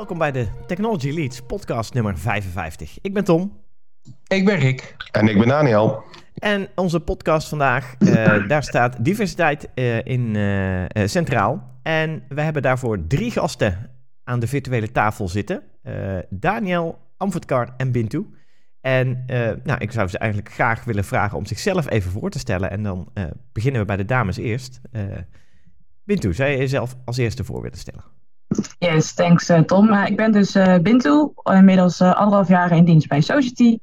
Welkom bij de Technology Leads podcast nummer 55. Ik ben Tom. Ik ben Rick. En ik ben Daniel. En onze podcast vandaag, uh, daar staat diversiteit uh, in uh, centraal. En we hebben daarvoor drie gasten aan de virtuele tafel zitten. Daniel, Amvotkar en Bintu. En nou, ik zou ze eigenlijk graag willen vragen om zichzelf even voor te stellen. En dan beginnen we bij de dames eerst. Bintu, zou je jezelf als eerste voor willen stellen? Yes, thanks uh, Tom. Uh, ik ben dus uh, Bintu, inmiddels anderhalf jaar in dienst bij Society.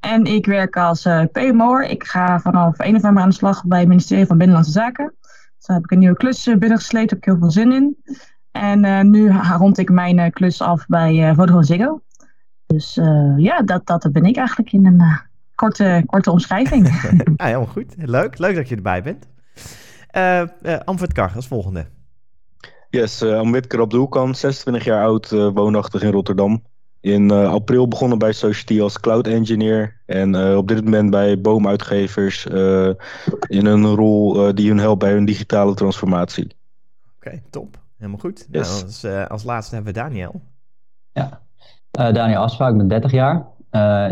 En ik werk als PMO'er. Ik ga vanaf 1 november aan de slag bij het ministerie van Binnenlandse Zaken. Dus daar heb ik een nieuwe klus binnengesleept, heb ik heel veel zin in. En nu rond ik mijn klus af bij Vodafone Ziggo. Dus ja, dat, dat ben ik eigenlijk in een korte, korte omschrijving. ah, helemaal goed. Leuk. Leuk dat je erbij bent. Uh, Amfred als volgende. Yes, uh, Amwitker op de Hoekan, 26 jaar oud, uh, woonachtig in Rotterdam. In uh, april begonnen bij Society als cloud engineer. En op dit moment bij boomuitgevers in een rol die hun helpt bij hun digitale transformatie. Oké, okay, top. Helemaal goed. Yes. Nou, als, als, laatste hebben we Daniel. Ja, Daniel Asfa, ik ben 30 jaar.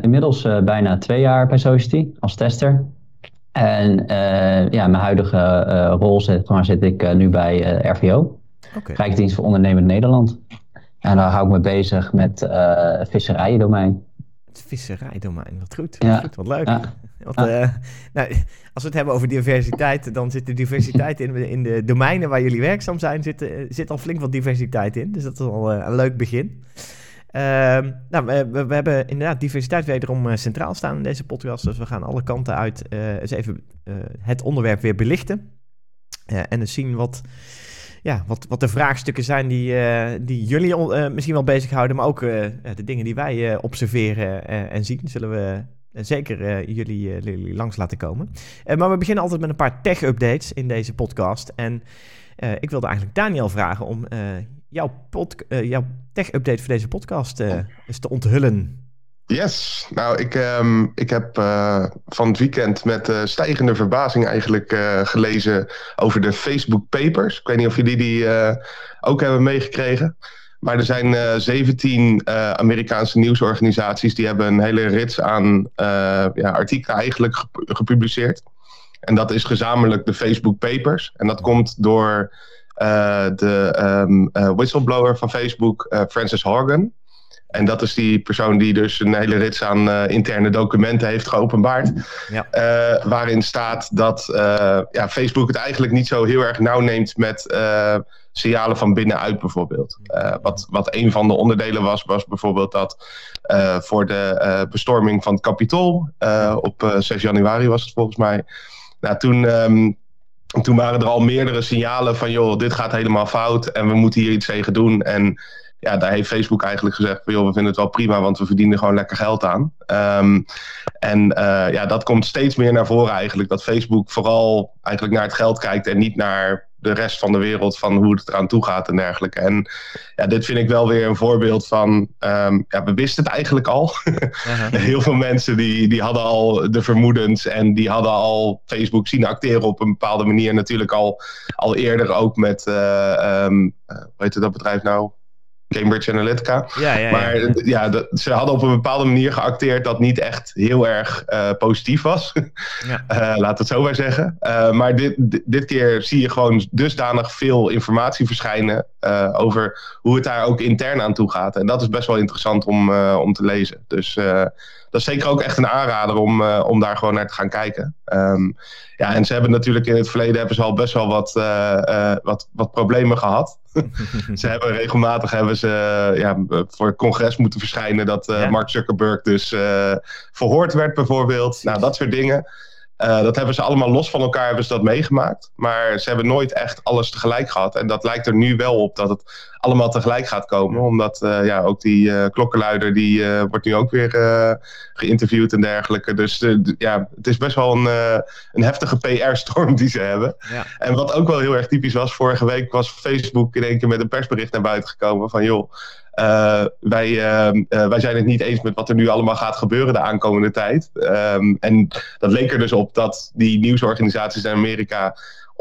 inmiddels bijna twee jaar bij Society als tester. En ja, mijn huidige rol zit, maar, zit ik nu bij RVO. Okay. Rijksdienst voor Ondernemend Nederland. En daar hou ik me bezig met uh, visserijdomein. Het visserijdomein, wat goed. Ja. Goed, wat leuk. Ja. Want, uh, nou, als we het hebben over diversiteit, dan zit de diversiteit in, in de domeinen waar jullie werkzaam zijn, zit, eh, zit al flink wat diversiteit in. Dus dat is al een leuk begin. Uh, nou, we, we, hebben inderdaad diversiteit wederom centraal staan in deze podcast. Dus we gaan alle kanten uit eens even het onderwerp weer belichten. en eens zien wat ja, wat, wat de vraagstukken zijn die, uh, die jullie uh, misschien wel bezighouden, maar ook uh, de dingen die wij observeren en zien, zullen we zeker jullie, jullie langs laten komen. maar we beginnen altijd met een paar tech-updates in deze podcast. En ik wilde eigenlijk Daniel vragen om jouw, jouw tech-update voor deze podcast eens te onthullen. Yes, nou ik, um, ik heb uh, van het weekend met uh, stijgende verbazing eigenlijk uh, gelezen over de Facebook Papers. Ik weet niet of jullie die ook hebben meegekregen. Maar er zijn 17 Amerikaanse nieuwsorganisaties die hebben een hele rits aan ja, artikelen eigenlijk gepubliceerd. En dat is gezamenlijk de Facebook Papers. En dat komt door de um, whistleblower van Facebook, Francis Horgan. En dat is die persoon die dus een hele rits aan uh, interne documenten heeft geopenbaard. Ja. Uh, waarin staat dat uh, ja, Facebook het eigenlijk niet zo heel erg nauw neemt met signalen van binnenuit bijvoorbeeld. wat, wat een van de onderdelen was, was bijvoorbeeld dat voor de bestorming van het Capitool op 6 januari was het volgens mij. Nou, toen, um, toen waren er al meerdere signalen van joh, dit gaat helemaal fout en we moeten hier iets tegen doen. En ja, daar heeft Facebook eigenlijk gezegd van joh, we vinden het wel prima, want we verdienen gewoon lekker geld aan. Um, en uh, ja, dat komt steeds meer naar voren eigenlijk. Dat Facebook vooral eigenlijk naar het geld kijkt en niet naar de rest van de wereld van hoe het eraan toe gaat en dergelijke. En ja, dit vind ik wel weer een voorbeeld van, um, ja, we wisten het eigenlijk al. Heel veel mensen die, die hadden al de vermoedens en die hadden al Facebook zien acteren op een bepaalde manier. Natuurlijk al, al eerder ook met, uh, um, hoe heet dat bedrijf nou? Cambridge Analytica. Ja, ja, maar ja, ze hadden op een bepaalde manier geacteerd dat niet echt heel erg uh, positief was. Ja. uh, laat het zo maar zeggen. Uh, maar dit, dit keer zie je gewoon dusdanig veel informatie verschijnen over hoe het daar ook intern aan toe gaat. En dat is best wel interessant om, om te lezen. Dus dat is zeker ook echt een aanrader om, om daar gewoon naar te gaan kijken. Um, ja, en ze hebben natuurlijk in het verleden hebben ze al best wel wat, wat, wat problemen gehad. ze hebben regelmatig hebben ze ja, voor het congres moeten verschijnen dat Mark Zuckerberg dus verhoord werd bijvoorbeeld. Nou, dat soort dingen. Uh, dat hebben ze allemaal los van elkaar hebben ze dat meegemaakt. Maar ze hebben nooit echt alles tegelijk gehad. En dat lijkt er nu wel op dat het allemaal tegelijk gaat komen. Omdat uh, ja, ook die uh, klokkenluider die wordt nu ook weer geïnterviewd en dergelijke. Dus ja, het is best wel een, een heftige PR-storm die ze hebben. Ja. En wat ook wel heel erg typisch was, vorige week was Facebook in één keer met een persbericht naar buiten gekomen van joh. Uh, wij, uh, wij zijn het niet eens met wat er nu allemaal gaat gebeuren de aankomende tijd. Um, en dat leek er dus op dat die nieuwsorganisaties in Amerika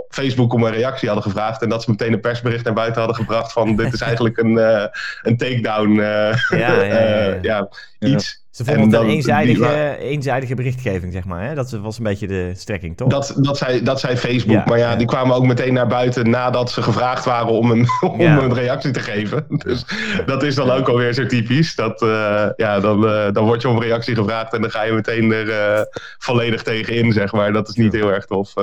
Facebook om een reactie hadden gevraagd. En dat ze meteen een persbericht naar buiten hadden gebracht van dit is eigenlijk een, uh, een takedown. Uh, ja, ja, ja, iets. Ze vonden het een eenzijdige, eenzijdige berichtgeving, zeg maar. Hè? Dat was een beetje de strekking, toch? Dat, dat, zei, dat zei Facebook. maar ja, die kwamen ook meteen naar buiten nadat ze gevraagd waren om een, om een reactie te geven. Dus dat is dan ook alweer zo typisch. Dat, uh, ja, dan, uh, dan word je om reactie gevraagd en dan ga je meteen er uh, volledig tegen in, zeg maar. Dat is niet heel erg tof.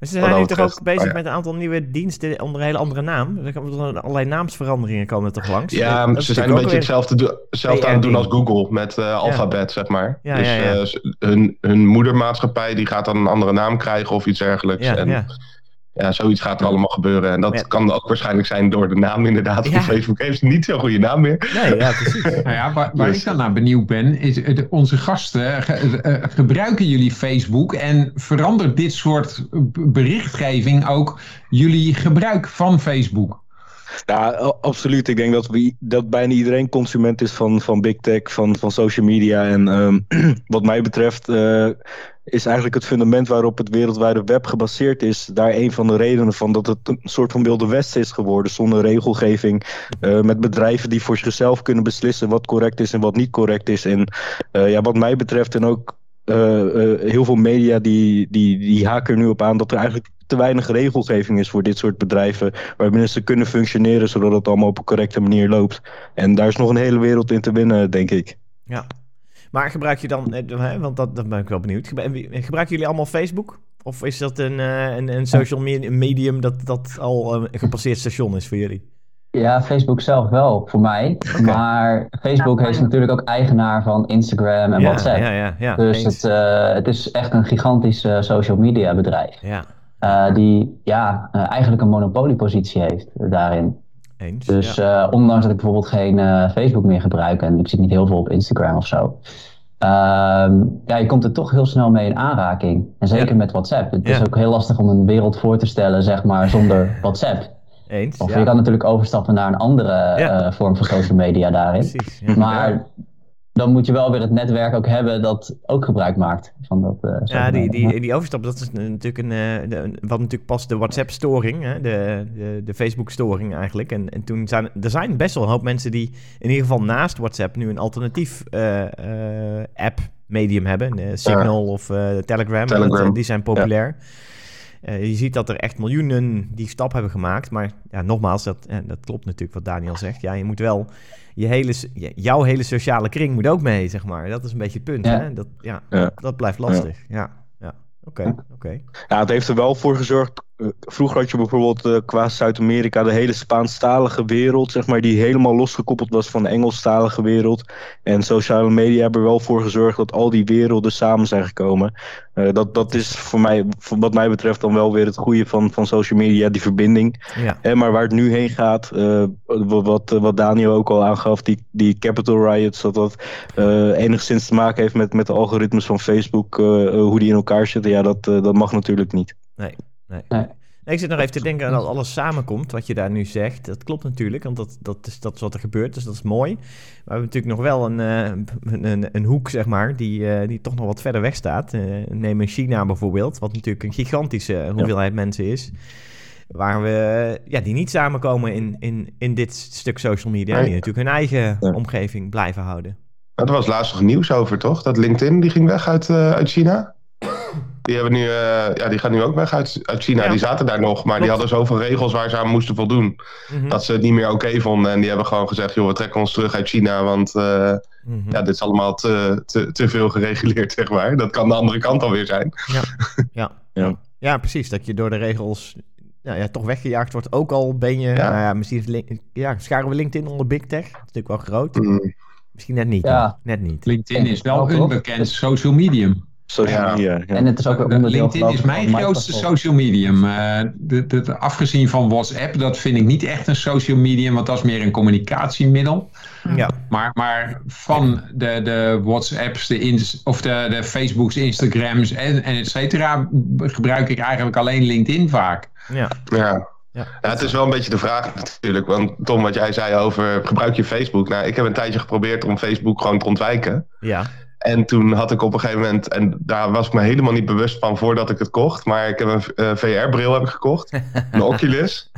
Maar ze zijn nu toch ook bezig met een aantal nieuwe diensten onder een hele andere naam. Er allerlei naamsveranderingen komen er toch langs. Ja, ze zijn een beetje hetzelfde, hetzelfde aan het doen als Google met uh, Alphabet, zeg maar. Ja, dus uh, hun, hun moedermaatschappij die gaat dan een andere naam krijgen of iets dergelijks. en, ja, zoiets gaat er allemaal gebeuren. En dat kan ook waarschijnlijk zijn door de naam inderdaad. Ja. Facebook heeft niet zo'n goede naam meer. Nee, ja, precies. nou ja, waar, waar dus- ik dan naar benieuwd ben, is onze gasten, eh, gebruiken jullie Facebook en verandert dit soort berichtgeving ook jullie gebruik van Facebook? Ja, absoluut. Ik denk dat, we, dat bijna iedereen consument is van, van big tech, van, van social media. En um, wat mij betreft uh, is eigenlijk het fundament waarop het wereldwijde web gebaseerd is, daar een van de redenen van dat het een soort van wilde westen is geworden, zonder regelgeving, uh, met bedrijven die voor zichzelf kunnen beslissen wat correct is en wat niet correct is. En uh, ja, wat mij betreft en ook heel veel media die, die, die haken er nu op aan dat er eigenlijk te weinig regelgeving is voor dit soort bedrijven. Waarbinnen ze kunnen functioneren zodat het allemaal op een correcte manier loopt. En daar is nog een hele wereld in te winnen, denk ik. Ja. Maar gebruik je dan, eh, want dat, dat ben ik wel benieuwd. Gebruiken jullie allemaal Facebook? Of is dat een, eh, een, een social medium dat, dat al een gepasseerd station is voor jullie? Ja, Facebook zelf wel, voor mij. Maar Facebook is natuurlijk ook eigenaar van Instagram en WhatsApp. Ja, ja, ja, dus het, uh, het is echt een gigantisch social media bedrijf. Ja. Uh, die ja, eigenlijk een monopoliepositie heeft daarin. Eens, dus ja. uh, ondanks dat ik bijvoorbeeld geen Facebook meer gebruik en ik zit niet heel veel op Instagram of zo. Ehm, ja, je komt er toch heel snel mee in aanraking. En zeker ja. met WhatsApp. Het is ook heel lastig om een wereld voor te stellen, zeg maar, zonder WhatsApp. Eens, of je kan natuurlijk overstappen naar een andere vorm van social media daarin. Precies, maar dan moet je wel weer het netwerk ook hebben dat ook gebruik maakt van dat. Uh, ja, die, die, die overstap, dat is natuurlijk een, uh, de, wat natuurlijk pas de WhatsApp-storing, de, de, de Facebook-storing eigenlijk. En, en toen zijn er zijn best wel een hoop mensen die in ieder geval naast WhatsApp nu een alternatief uh, app-medium hebben. Signal of Telegram, Telegram. die zijn populair. Ja. Je ziet dat er echt miljoenen die stap hebben gemaakt. Maar ja, nogmaals, dat, dat klopt natuurlijk wat Daniel zegt. Ja, je moet wel je hele, jouw hele sociale kring moet ook mee, zeg maar. Dat is een beetje het punt. Hè? Dat, ja, dat blijft lastig. Ja, ja. Oké, oké. Ja, het heeft er wel voor gezorgd eh, vroeger had je bijvoorbeeld uh, qua Zuid-Amerika de hele Spaanstalige wereld, zeg maar, die helemaal losgekoppeld was van de Engelstalige wereld. En sociale media hebben er wel voor gezorgd dat al die werelden samen zijn gekomen. Uh, dat, dat is voor mij, voor wat mij betreft, dan wel weer het goede van, van social media, die verbinding. Ja. maar waar het nu heen gaat, wat, wat Daniel ook al aangaf, die, die Capital Riots, dat dat enigszins te maken heeft met, met de algoritmes van Facebook, hoe die in elkaar zitten, ja, dat, dat mag natuurlijk niet. Nee. Nee. nee. ik zit nog even te denken aan dat alles samenkomt, wat je daar nu zegt. Dat klopt natuurlijk, want dat, dat, is, dat is wat er gebeurt, dus dat is mooi. Maar we hebben natuurlijk nog wel een, uh, een, een, hoek, zeg maar, die, uh, die toch nog wat verder weg staat. Uh, neem China bijvoorbeeld, wat natuurlijk een gigantische hoeveelheid mensen is. Waar we, ja, die niet samenkomen in, in, in dit stuk social media. Die natuurlijk hun eigen omgeving blijven houden. Er was laatst nog nieuws over, toch? Dat LinkedIn die ging weg uit, uit China. Die, hebben nu, uh, ja, die gaan nu ook weg uit, uit China. Die zaten daar nog, maar die hadden zoveel regels waar ze aan moesten voldoen. Mhm. Dat ze het niet meer oké vonden. En die hebben gewoon gezegd, joh, we trekken ons terug uit China. Want uh, ja, dit is allemaal te, te, te veel gereguleerd, zeg maar. Dat kan de andere kant alweer zijn. Ja, ja. ja. ja precies. Dat je door de regels ja, ja, toch weggejaagd wordt. Ook al ben je, ja. nou ja, misschien ja, scharen we LinkedIn onder Big Tech. Dat is natuurlijk wel groot. Mm. Misschien net niet. Ja. Net niet. LinkedIn is wel een bekend social medium social media. Ja. En het is ook een onderdeel LinkedIn is mijn grootste social medium. Uh, de, de, afgezien van WhatsApp, dat vind ik niet echt een social medium, want dat is meer een communicatiemiddel. Ja. Maar, maar van de, de WhatsApps, de ins, of de, de Facebooks, Instagrams en, en et cetera, gebruik ik eigenlijk alleen LinkedIn vaak. Ja. ja. Ja. ja, het is wel een beetje de vraag natuurlijk. Want Tom, wat jij zei over gebruik je Facebook. Nou, ik heb een tijdje geprobeerd om Facebook gewoon te ontwijken. Ja. En toen had ik op een gegeven moment, en daar was ik me helemaal niet bewust van voordat ik het kocht, maar ik heb een uh, VR-bril heb ik gekocht, een Oculus.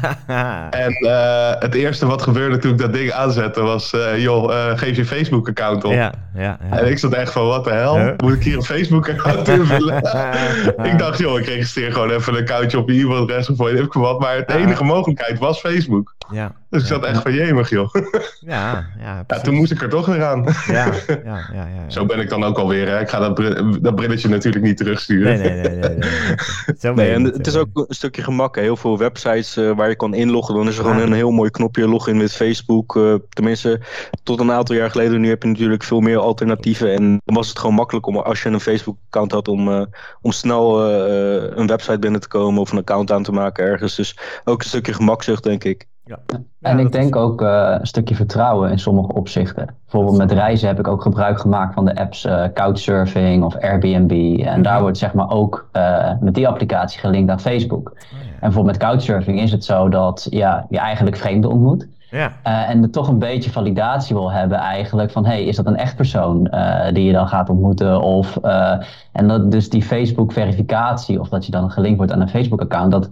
en uh, het eerste wat gebeurde toen ik dat ding aanzette was, uh, joh, geef je Facebook-account op. Ja, ja, ja, En ik zat echt van, wat de hel, moet ik hier een Facebook-account invullen? ik dacht, joh, ik registreer gewoon even een accountje op je e-mailadres of wat, maar de enige mogelijkheid was Facebook. Ja. Dus ik zat echt van jemig, joh. Ja, ja, toen moest ik er toch weer aan. Ja, ja, ja, ja, Zo ben ik dan ook alweer. Hè. Ik ga dat, dat brilletje natuurlijk niet terugsturen. Nee, nee, nee. nee, nee. Zo nee en het is ook een stukje gemak. Heel veel websites uh, waar je kan inloggen. Dan is er gewoon een heel mooi knopje login met Facebook. Uh, tenminste, tot een aantal jaar geleden. Nu heb je natuurlijk veel meer alternatieven. En dan was het gewoon makkelijk om, als je een Facebook-account had, om, uh, om snel een website binnen te komen of een account aan te maken ergens. Dus ook een stukje gemakzucht, denk ik. Ja. En ik denk ook uh, een stukje vertrouwen in sommige opzichten. Bijvoorbeeld met reizen heb ik ook gebruik gemaakt van de apps uh, Couchsurfing of Airbnb. En mhm. daar wordt zeg maar ook uh, met die applicatie gelinkt aan Facebook. Oh, ja. En bijvoorbeeld met Couchsurfing is het zo dat ja, je eigenlijk vreemden ontmoet. Ja. en er toch een beetje validatie wil hebben eigenlijk van hey, is dat een echt persoon die je dan gaat ontmoeten? Of, en dat, dus die Facebook verificatie of dat je dan gelinkt wordt aan een Facebook account, dat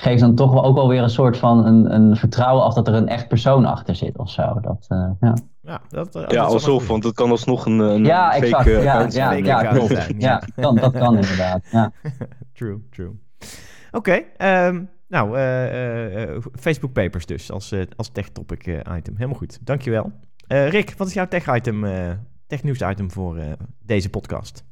geeft dan toch wel ook wel weer een soort van een, een vertrouwen af dat er een echt persoon achter zit of zo. Dat, uh, ja. Ja, dat, uh, ja alsof, want het kan alsnog een, een ja, fake exact, uh, ja, ja, ja, klopt. ja, kan, dat kan inderdaad. Ja. true, true. Oké, okay, um, nou, Facebook Papers dus als, als tech topic item. Helemaal goed, dankjewel. Rick, wat is jouw tech item, tech nieuws item voor deze podcast?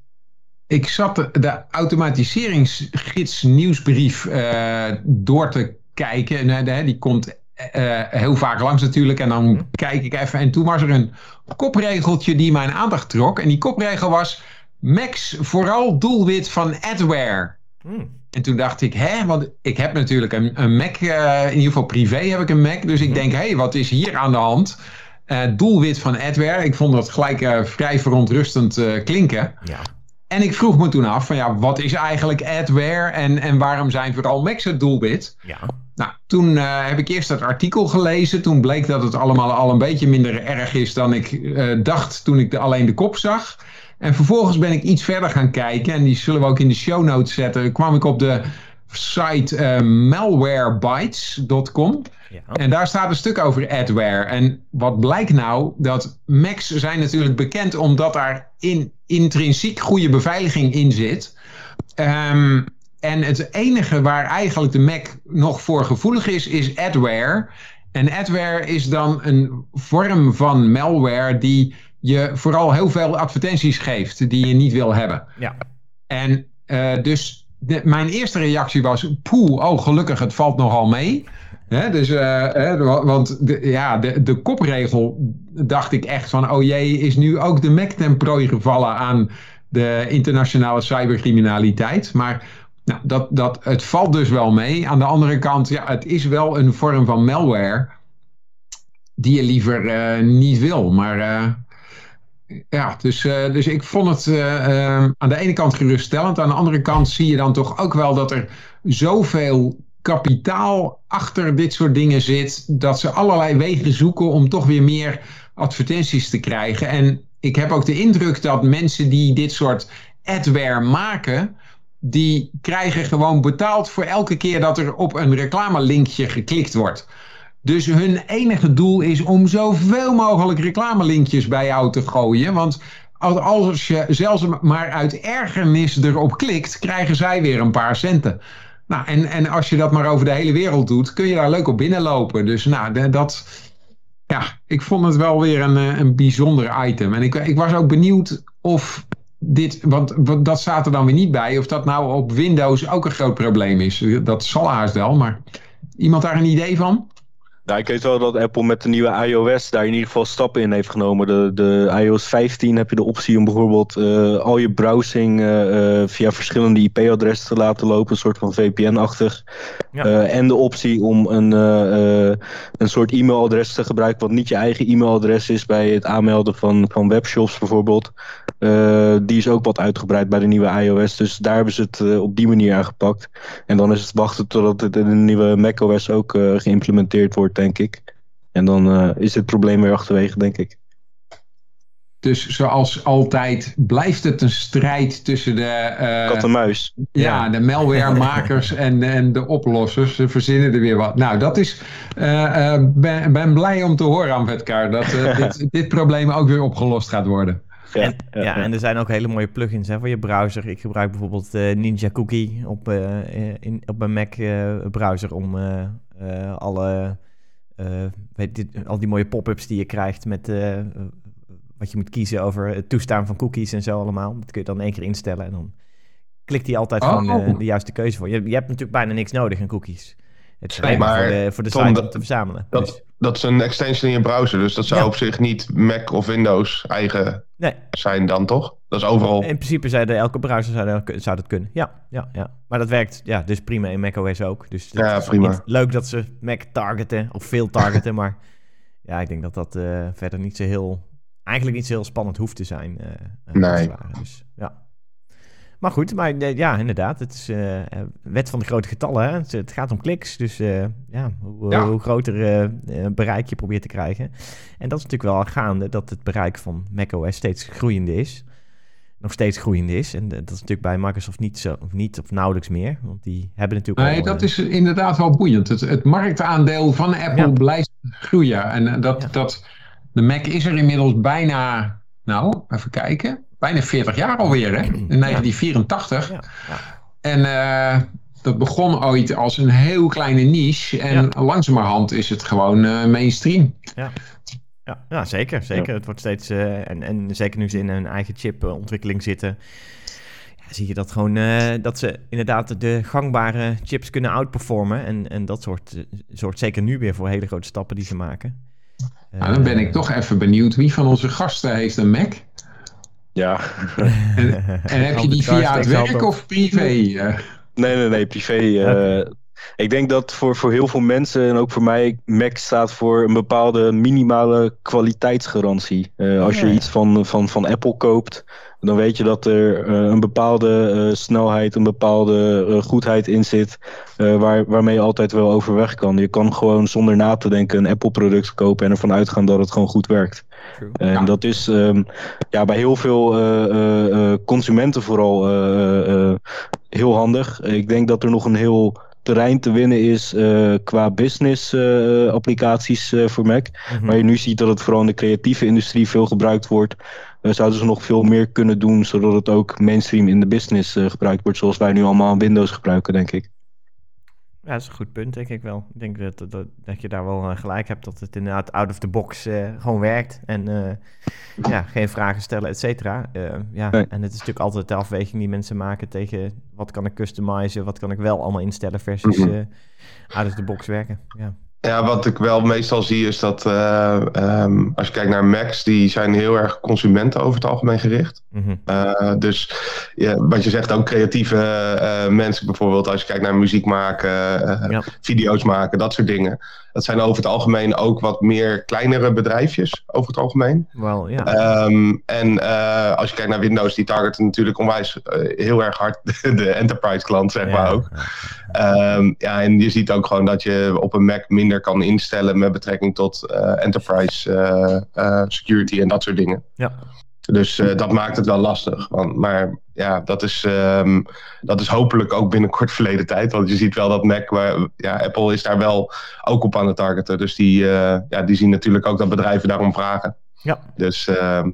Ik zat de, automatiseringsgids nieuwsbrief uh, door te kijken. En, uh, die komt uh, heel vaak langs natuurlijk. En dan mhm. kijk ik even. En toen was er een kopregeltje die mijn aandacht trok. En die kopregel was... Max vooral doelwit van adware. Mm. En toen dacht ik, hè, want ik heb natuurlijk een, een Mac, in ieder geval privé heb ik een Mac. Dus ik mhm. denk, hé, hey, wat is hier aan de hand? doelwit van adware. Ik vond dat gelijk vrij verontrustend klinken. Ja. En ik vroeg me toen af van ja, wat is eigenlijk adware en, en waarom zijn vooral Macs het doelwit? Ja. Nou, toen uh, heb ik eerst dat artikel gelezen. Toen bleek dat het allemaal al een beetje minder erg is dan ik uh, dacht toen ik de, alleen de kop zag. En vervolgens ben ik iets verder gaan kijken. En die zullen we ook in de show notes zetten. Kwam ik op de site uh, malwarebytes.com. Ja. En daar staat een stuk over adware. En wat blijkt nou? Dat Macs zijn natuurlijk bekend omdat daar in intrinsiek goede beveiliging in zit. Um, en het enige waar eigenlijk de Mac nog voor gevoelig is, is adware. En adware is dan een vorm van malware die je vooral heel veel advertenties geeft die je niet wil hebben. Ja. En uh, dus mijn eerste reactie was: poeh, oh gelukkig, het valt nogal mee. dus, uh, want de, ja, de, de kopregel dacht ik echt van, oh jee, is nu ook de Mac ten prooi gevallen aan de internationale cybercriminaliteit. Maar nou, dat, dat, het valt dus wel mee. Aan de andere kant, ja, het is wel een vorm van malware die je liever uh, niet wil. Maar uh, ja, dus, uh, dus ik vond het aan de ene kant geruststellend. Aan de andere kant zie je dan toch ook wel dat er zoveel kapitaal achter dit soort dingen zit, dat ze allerlei wegen zoeken om toch weer meer advertenties te krijgen. En ik heb ook de indruk dat mensen die dit soort adware maken, die krijgen gewoon betaald voor elke keer dat er op een reclamelinkje geklikt wordt. Dus hun enige doel is om zoveel mogelijk reclamelinkjes bij jou te gooien. Want als je zelfs maar uit ergernis erop klikt, krijgen zij weer een paar centen. Nou, en, en als je dat maar over de hele wereld doet, kun je daar leuk op binnenlopen. Dus nou, dat, ja, ik vond het wel weer een, eh, een bijzonder item. En ik, ik was ook benieuwd of dit, want dat staat er dan weer niet bij, of dat nou op Windows ook een groot probleem is. Dat zal haast wel, maar iemand daar een idee van? Nou, ik weet wel dat Apple met de nieuwe iOS daar in ieder geval stappen in heeft genomen. De, de iOS 15 heb je de optie om bijvoorbeeld uh, al je browsing uh, via verschillende IP-adressen te laten lopen, een soort van VPN-achtig. Ja. en de optie om een, een soort e-mailadres te gebruiken, wat niet je eigen e-mailadres is bij het aanmelden van, van webshops bijvoorbeeld. die is ook wat uitgebreid bij de nieuwe iOS. Dus daar hebben ze het op die manier aangepakt. En dan is het wachten totdat het in de nieuwe macOS ook geïmplementeerd wordt denk ik. En dan uh, is het probleem weer achterwege, denk ik. Dus zoals altijd blijft het een strijd tussen de... Uh, Kat en muis. Ja, de malwaremakers en, en de oplossers. Ze verzinnen er weer wat. Nou, dat is... Uh, ben, ben blij om te horen, Amvetkar, dat dit, dit probleem ook weer opgelost gaat worden. Ja, en, ja, en er zijn ook hele mooie plugins hè, voor je browser. Ik gebruik bijvoorbeeld Ninja Cookie op, in, op mijn Mac browser om alle, weet dit, al die mooie pop-ups die je krijgt met wat je moet kiezen over het toestaan van cookies en zo allemaal. Dat kun je dan één keer instellen en dan klikt hij altijd oh. gewoon uh, de juiste keuze voor. Je, je hebt natuurlijk bijna niks nodig in cookies. Het is nee, maar voor de, voor de Tom, site om te verzamelen. Dat, dus. dat is een extension in je browser, dus dat zou op zich niet Mac of Windows eigen nee. zijn dan, toch? Dat is overal... In principe zou de, elke browser zou, zou dat kunnen, ja, ja, ja. Maar dat werkt ja, dus prima in macOS ook. Dus ja, prima. leuk dat ze Mac targeten, of veel targeten, maar ja, ik denk dat dat uh, verder niet zo heel eigenlijk niet zo heel spannend hoeft te zijn. Uh, nee. Dus, ja. Maar goed, maar ja, inderdaad. Het is uh, wet van de grote getallen. Hè? Het, het gaat om kliks. Dus ja, hoe, ja. hoe groter bereik je probeert te krijgen. En dat is natuurlijk wel gaande dat het bereik van macOS steeds groeiende is. Nog steeds groeiende is. En dat is natuurlijk bij Microsoft niet, zo, of niet of nauwelijks meer. Want die hebben natuurlijk. Nee, dat is inderdaad wel boeiend. Het, het marktaandeel van Apple ja. blijft groeien. En dat. Ja. dat de Mac is er inmiddels bijna, nou, even kijken, bijna 40 jaar alweer, hè? In 1984. Ja. Ja. En uh, dat begon ooit als een heel kleine niche. En langzamerhand is het gewoon uh, mainstream. Ja. Ja, ja, zeker. zeker. Het wordt steeds, uh, en, en zeker nu ze in een eigen chipontwikkeling zitten, ja, zie je dat gewoon dat ze inderdaad de gangbare chips kunnen outperformen. En, en dat soort, soort zeker nu weer voor hele grote stappen die ze maken. Nou, dan ben ik toch even benieuwd. Wie van onze gasten heeft een Mac? Ja. En, en heb je die via het werk of privé? Nee, nee, nee, privé. Uh, ik denk dat voor, voor heel veel mensen en ook voor mij, Mac staat voor een bepaalde minimale kwaliteitsgarantie. Uh, als je iets van, van, van Apple koopt, dan weet je dat er uh, een bepaalde uh, snelheid, een bepaalde uh, goedheid in zit, waar, waarmee je altijd wel overweg kan. Je kan gewoon zonder na te denken een Apple-product kopen en ervan uitgaan dat het gewoon goed werkt. True. En ja. dat is um, ja, bij heel veel consumenten vooral heel handig. Ik denk dat er nog een heel terrein te winnen is uh, qua business uh, applicaties uh, voor Mac. Mm -hmm. Maar je nu ziet dat het vooral in de creatieve industrie veel gebruikt wordt. zouden ze nog veel meer kunnen doen, zodat het ook mainstream in de business gebruikt wordt, zoals wij nu allemaal Windows gebruiken, denk ik. Ja, dat is een goed punt, denk ik wel. Ik denk dat, dat, dat je daar wel uh, gelijk hebt, dat het inderdaad out of the box uh, gewoon werkt. En uh, ja, geen vragen stellen, et cetera. ja, nee. En het is natuurlijk altijd de afweging die mensen maken tegen wat kan ik customizen, wat kan ik wel allemaal instellen versus -hmm. out of the box werken. Ja. Ja, wat ik wel meestal zie is dat uh, um, als je kijkt naar Macs, die zijn heel erg consumenten over het algemeen gericht. Mm -hmm. uh, dus ja, wat je zegt, ook creatieve uh, mensen bijvoorbeeld, als je kijkt naar muziek maken, ja. video's maken, dat soort dingen. Dat zijn over het algemeen ook wat meer kleinere bedrijfjes, over het algemeen. Wel, ja. Um, en als je kijkt naar Windows, die targeten natuurlijk onwijs heel erg hard de enterprise klant, zeg maar ook. Um, ja, en je ziet ook gewoon dat je op een Mac minder kan instellen met betrekking tot uh, enterprise security en dat soort dingen. Ja. Dus dat maakt het wel lastig. Want, maar ja, dat is, um, dat is hopelijk ook binnenkort verleden tijd. Want je ziet wel dat Mac, waar, ja, Apple is daar wel ook op aan het targeten. Dus die, ja, die zien natuurlijk ook dat bedrijven daarom vragen. Ja. Dus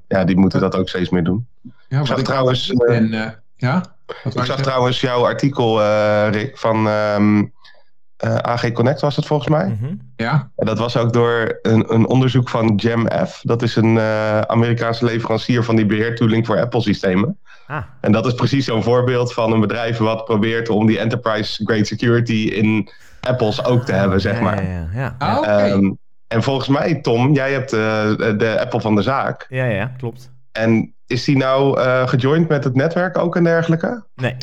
ja, die moeten dat ook steeds meer doen. Ja, ik trouwens. En, ja? Wat ik zag trouwens jouw artikel, uh, Rick, van um, uh, AG Connect was het volgens mij. Mm -hmm. Ja. En dat was ook door een, een onderzoek van GemF. Dat is een uh, Amerikaanse leverancier van die beheertooling voor Apple-systemen. Ah. En dat is precies zo'n voorbeeld van een bedrijf wat probeert om die enterprise-grade security in Apples ook te hebben, zeg maar. Ja, ja, ja. Ah, okay. um, en volgens mij, Tom, jij hebt de Apple van de zaak. Ja, ja, klopt. En is die nou uh, gejoind met het netwerk ook en dergelijke? Nee.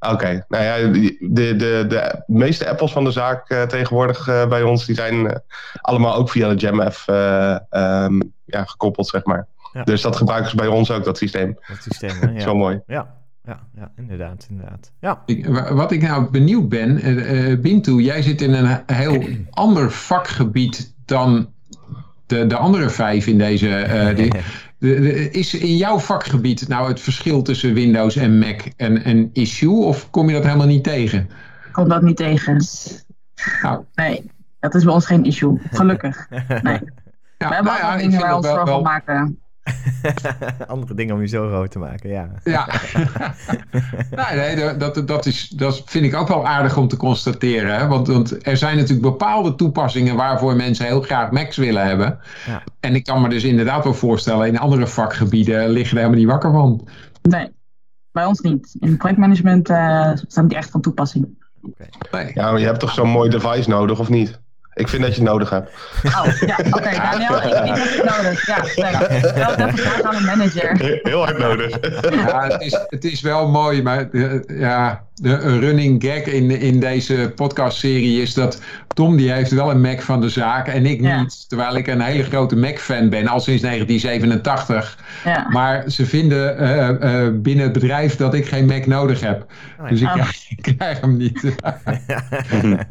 Oké, okay. nou ja, de, de, de meeste apples van de zaak uh, tegenwoordig uh, bij ons, die zijn allemaal ook via de JamF um, ja, gekoppeld, zeg maar. Ja. Dus dat gebruiken ze bij ons ook, dat systeem. Dat systeem, hè? Ja. Zo mooi. Ja. Ja, ja, inderdaad, inderdaad. Ja. Ik, wat ik nou benieuwd ben, uh, Bintu, jij zit in een heel ander vakgebied dan de, de andere vijf in deze. Uh, die, is in jouw vakgebied nou het verschil tussen Windows en Mac een, een issue of kom je dat helemaal niet tegen? Ik kom dat niet tegen. Nou. Nee, dat is bij ons geen issue. Gelukkig. Nee. Ja, We hebben nou ja, dingen waar we ons zorgen wel... maken. Andere dingen om je zo rood te maken, ja. Ja, nee, nee, dat, dat, is, dat vind ik ook wel aardig om te constateren. Hè? Want, want er zijn natuurlijk bepaalde toepassingen waarvoor mensen heel graag Macs willen hebben. Ja. En ik kan me dus inderdaad wel voorstellen, in andere vakgebieden liggen er helemaal niet wakker van. Nee, bij ons niet. In projectmanagement uh, zijn die echt van toepassing. Okay. Nee. Ja, maar je hebt toch zo'n mooi device nodig, of niet? Ik vind dat je het nodig hebt. Oh, ja, oké. Okay, Daniel, ik, ik, heb het nodig. Ja, leuk. Wel even vragen aan een manager. Heel hard nodig. Ja, het is, het is wel mooi, maar uh, ja, de running gag in, in deze podcastserie is dat Tom die heeft wel een Mac van de zaak en ik niet. Terwijl ik een hele grote Mac-fan ben, al sinds 1987. Ja. Maar ze vinden uh, uh, binnen het bedrijf dat ik geen Mac nodig heb. Oh, dus ik, oh. krijg, ik, krijg, hem niet.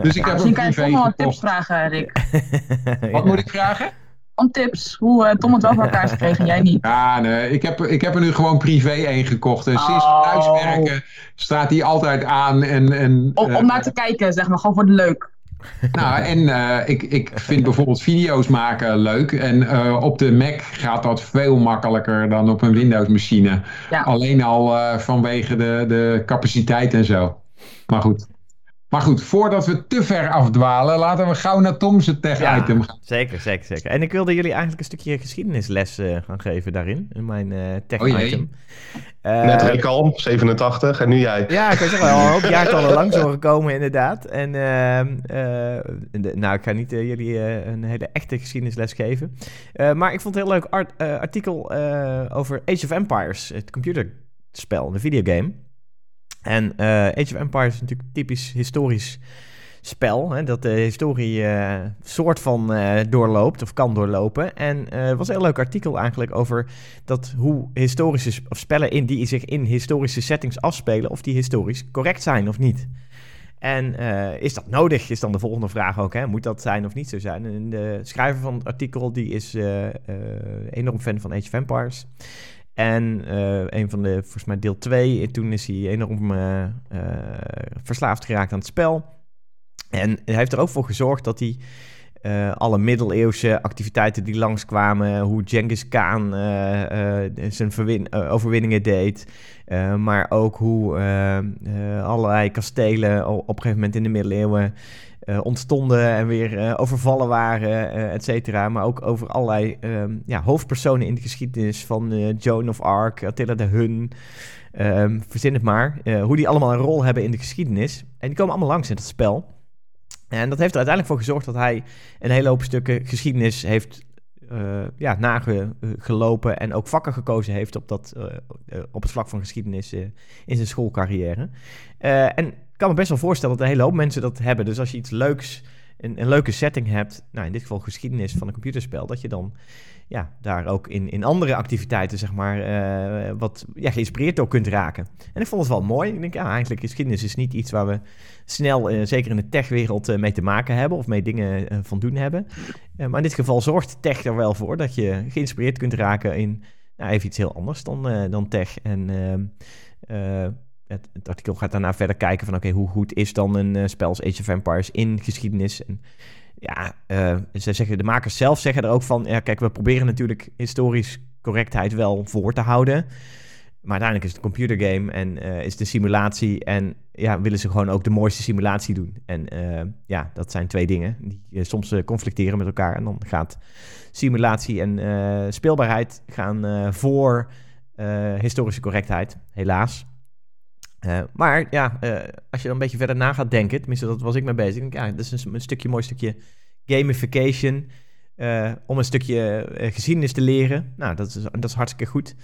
dus ik heb Misschien kan je Tom wel tips vragen, Rick. Wat moet ik vragen? Om tips hoe uh, Tom het wel voor elkaar is gekregen, jij niet. Ja, nee, ik heb, ik heb er nu gewoon privé één gekocht. En sinds oh. thuiswerken staat die altijd aan. En, en, om, om naar te kijken, zeg maar, gewoon voor de leuk. Nou, en uh, ik, ik vind bijvoorbeeld video's maken leuk. En uh, op de Mac gaat dat veel makkelijker dan op een Windows-machine. Ja. Alleen al uh, vanwege de, de capaciteit en zo. Maar goed. Maar goed, voordat we te ver afdwalen, laten we gauw naar Tom's tech-item gaan. Zeker, zeker, zeker. En ik wilde jullie eigenlijk een stukje geschiedenisles uh, gaan geven daarin, in mijn uh, tech-item. Oh uh, Net Rick 87, en nu jij. Ja, ik weet wel, al een jaartallen lang zo gekomen inderdaad. En ehm, nou, ik ga niet jullie een hele echte geschiedenisles geven. maar ik vond het een heel leuk art, artikel over Age of Empires, het computerspel, de videogame. En uh, Age of Empires is natuurlijk typisch historisch spel. Hè, dat de historie uh, soort van uh, doorloopt of kan doorlopen. En het was een heel leuk artikel eigenlijk over dat hoe historische of spellen in, die zich in historische settings afspelen, of die historisch correct zijn of niet. En is dat nodig, is dan de volgende vraag ook. Hè? Moet dat zijn of niet zo zijn? En de schrijver van het artikel die is enorm fan van Age of Empires. En uh, een van de, volgens mij deel 2, toen is hij enorm uh, verslaafd geraakt aan het spel. En hij heeft er ook voor gezorgd dat hij alle middeleeuwse activiteiten die langskwamen, hoe Genghis Khan zijn overwinningen deed, maar ook hoe allerlei kastelen op een gegeven moment in de middeleeuwen ontstonden en weer uh, overvallen waren, uh, et cetera. Maar ook over allerlei um, ja, hoofdpersonen in de geschiedenis van Joan of Arc, Attila de Hun. Um, verzin het maar. hoe die allemaal een rol hebben in de geschiedenis. En die komen allemaal langs in het spel. En dat heeft er uiteindelijk voor gezorgd dat hij een hele hoop stukken geschiedenis heeft uh, ja, nagelopen en ook vakken gekozen heeft op, dat, op het vlak van geschiedenis in zijn schoolcarrière. en kan me best wel voorstellen dat een hele hoop mensen dat hebben. Dus als je iets leuks, een, een leuke setting hebt, nou in dit geval geschiedenis van een computerspel, dat je dan ja, daar ook in, in andere activiteiten, zeg maar, uh, wat ja, geïnspireerd door kunt raken. En ik vond het wel mooi. Ik denk, ja, eigenlijk geschiedenis is niet iets waar we snel, uh, zeker in de techwereld, uh, mee te maken hebben of mee dingen van doen hebben. maar in dit geval zorgt tech er wel voor dat je geïnspireerd kunt raken in nou, even iets heel anders dan, dan tech. En het, het, artikel gaat daarna verder kijken van oké, hoe goed is dan een uh, spel als Age of Empires in geschiedenis? En ja, uh, ze zeggen, de makers zelf zeggen er ook van, ja kijk, we proberen natuurlijk historisch correctheid wel voor te houden. Maar uiteindelijk is het een computergame en uh, is een simulatie. En ja, willen ze gewoon ook de mooiste simulatie doen. En ja, dat zijn twee dingen die soms conflicteren met elkaar. En dan gaat simulatie en speelbaarheid gaan voor historische correctheid, helaas. Maar ja, uh, als je dan een beetje verder na gaat denken, tenminste dat was ik mee bezig, denk ja, dat is een, een stukje mooi stukje gamification uh, om een stukje geschiedenis te leren. Nou, dat is, dat is hartstikke goed.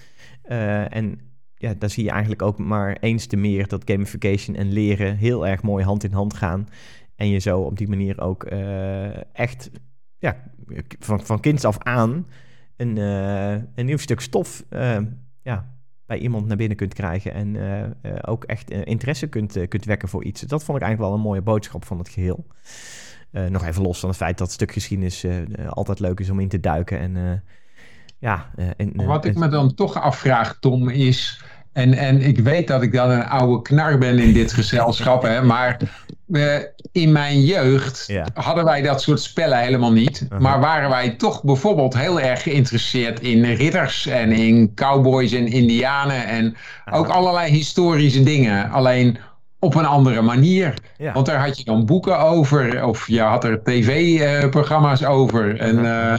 en ja, daar zie je eigenlijk ook maar eens te meer dat gamification en leren heel erg mooi hand in hand gaan. En je zo op die manier ook echt ja, van, van kinds af aan een, een nieuw stuk stof ja, bij iemand naar binnen kunt krijgen en uh, uh, ook echt uh, interesse kunt, kunt wekken voor iets. Dat vond ik eigenlijk wel een mooie boodschap van het geheel. nog even los van het feit dat het stuk geschiedenis altijd leuk is om in te duiken en Ja, en, Wat ik me dan toch afvraag, Tom, is... En, en ik weet dat ik dan een oude knar ben in dit gezelschap, hè, maar in mijn jeugd hadden wij dat soort spellen helemaal niet. Uh-huh. Maar waren wij toch bijvoorbeeld heel erg geïnteresseerd in ridders en in cowboys en indianen en ook allerlei historische dingen. Alleen op een andere manier. Want daar had je dan boeken over of je had er tv-programma's over. En uh,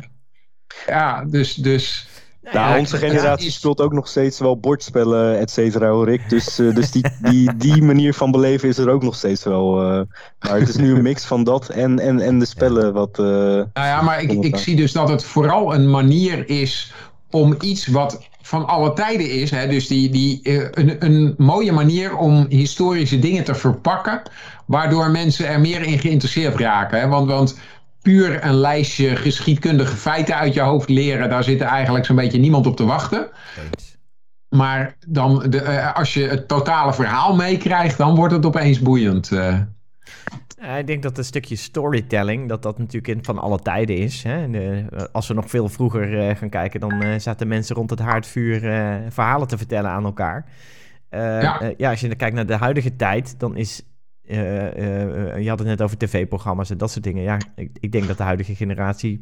ja, dus... dus nou, onze generatie speelt ook nog steeds wel bordspellen, et cetera, hoor ik. Dus, uh, dus die, die, die manier van beleven is er ook nog steeds wel. Uh, maar het is nu een mix van dat en, en, en de spellen. Wat, uh, nou ja, maar ik, ik zie dus dat het vooral een manier is om iets wat van alle tijden is. Hè, dus die, die, een, een mooie manier om historische dingen te verpakken. Waardoor mensen er meer in geïnteresseerd raken. Hè? Want, want puur een lijstje geschiedkundige feiten uit je hoofd leren, daar zit eigenlijk zo'n beetje niemand op te wachten. Maar dan, de, eh, als je het totale verhaal meekrijgt, dan wordt het opeens boeiend. Ja, ik denk dat een stukje storytelling, dat dat natuurlijk in, van alle tijden is. Hè? De, als we nog veel vroeger uh, gaan kijken, dan uh, zaten mensen rond het haardvuur verhalen te vertellen aan elkaar. Ja. ja. als je kijkt naar de huidige tijd, dan is uh, je had het net over tv-programma's en dat soort dingen. Ja, ik, ik, denk dat de huidige generatie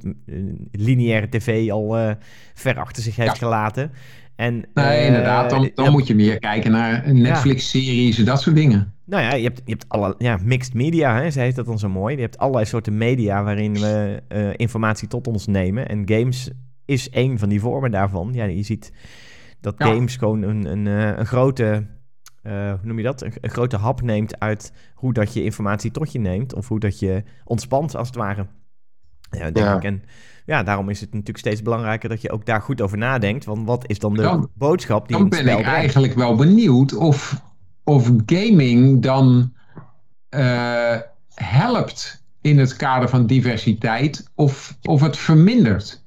lineaire tv al ver achter zich heeft gelaten. En, nee, inderdaad. Dan, dan moet je meer kijken naar Netflix-series en dat soort dingen. Nou ja, je hebt, je hebt alle ja, mixed media, hè, ze heet dat dan zo mooi. Je hebt allerlei soorten media waarin we informatie tot ons nemen. En games is één van die vormen daarvan. Ja, je ziet dat games gewoon een, een, een grote hoe noem je dat? Een, grote hap neemt uit hoe dat je informatie tot je neemt. Of hoe dat je ontspant, als het ware. Ja, denk ik. En ja, daarom is het natuurlijk steeds belangrijker dat je ook daar goed over nadenkt. Want wat is dan de boodschap die Dan ben ik eigenlijk wel benieuwd of, of gaming dan uh, helpt in het kader van diversiteit of, of het vermindert.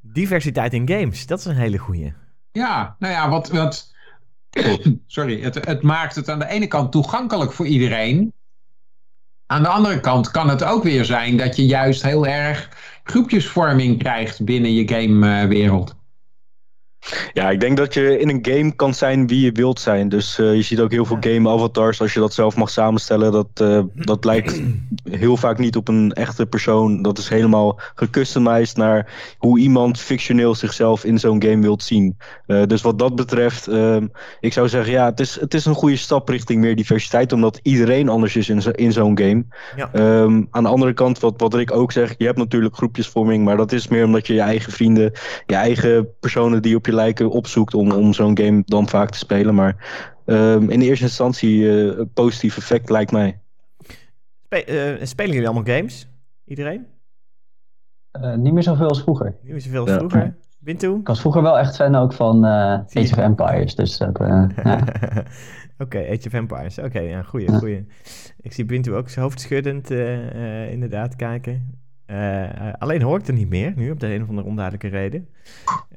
Diversiteit in games, dat is een hele goeie. Ja, nou ja, wat, wat sorry, het, het maakt het aan de ene kant toegankelijk voor iedereen. Aan de andere kant kan het ook weer zijn dat je juist heel erg groepjesvorming krijgt binnen je gamewereld. Ja, ik denk dat je in een game kan zijn wie je wilt zijn. Dus uh, je ziet ook heel veel game avatars als je dat zelf mag samenstellen. Dat, uh, dat lijkt heel vaak niet op een echte persoon. Dat is helemaal gecustomized naar hoe iemand fictioneel zichzelf in zo'n game wilt zien. Uh, dus wat dat betreft, ehm, ik zou zeggen, ja, het is, het is een goede stap richting meer diversiteit. Omdat iedereen anders is in, zo, in zo'n game. Ja. Um, aan de andere kant, wat, wat ik ook zeg, je hebt natuurlijk groepjesvorming. Maar dat is meer omdat je je eigen vrienden, je eigen personen die op je lijken opzoekt om, om zo'n game dan vaak te spelen. Maar um, in eerste instantie uh, een positief effect lijkt mij. Spe uh, spelen jullie allemaal games? Iedereen? Uh, niet meer zoveel als vroeger. Niet meer zoveel als ja. vroeger? Bintu? Ik was vroeger wel echt fan ook van Age of Empires. Dus dat, ja. Oké, okay, Age of Empires. Oké, okay, ja, goeie, goeie. Ik zie Bintu ook hoofdschuddend inderdaad kijken. Uh, alleen hoor ik er niet meer nu, op de een of andere onduidelijke reden. Uh,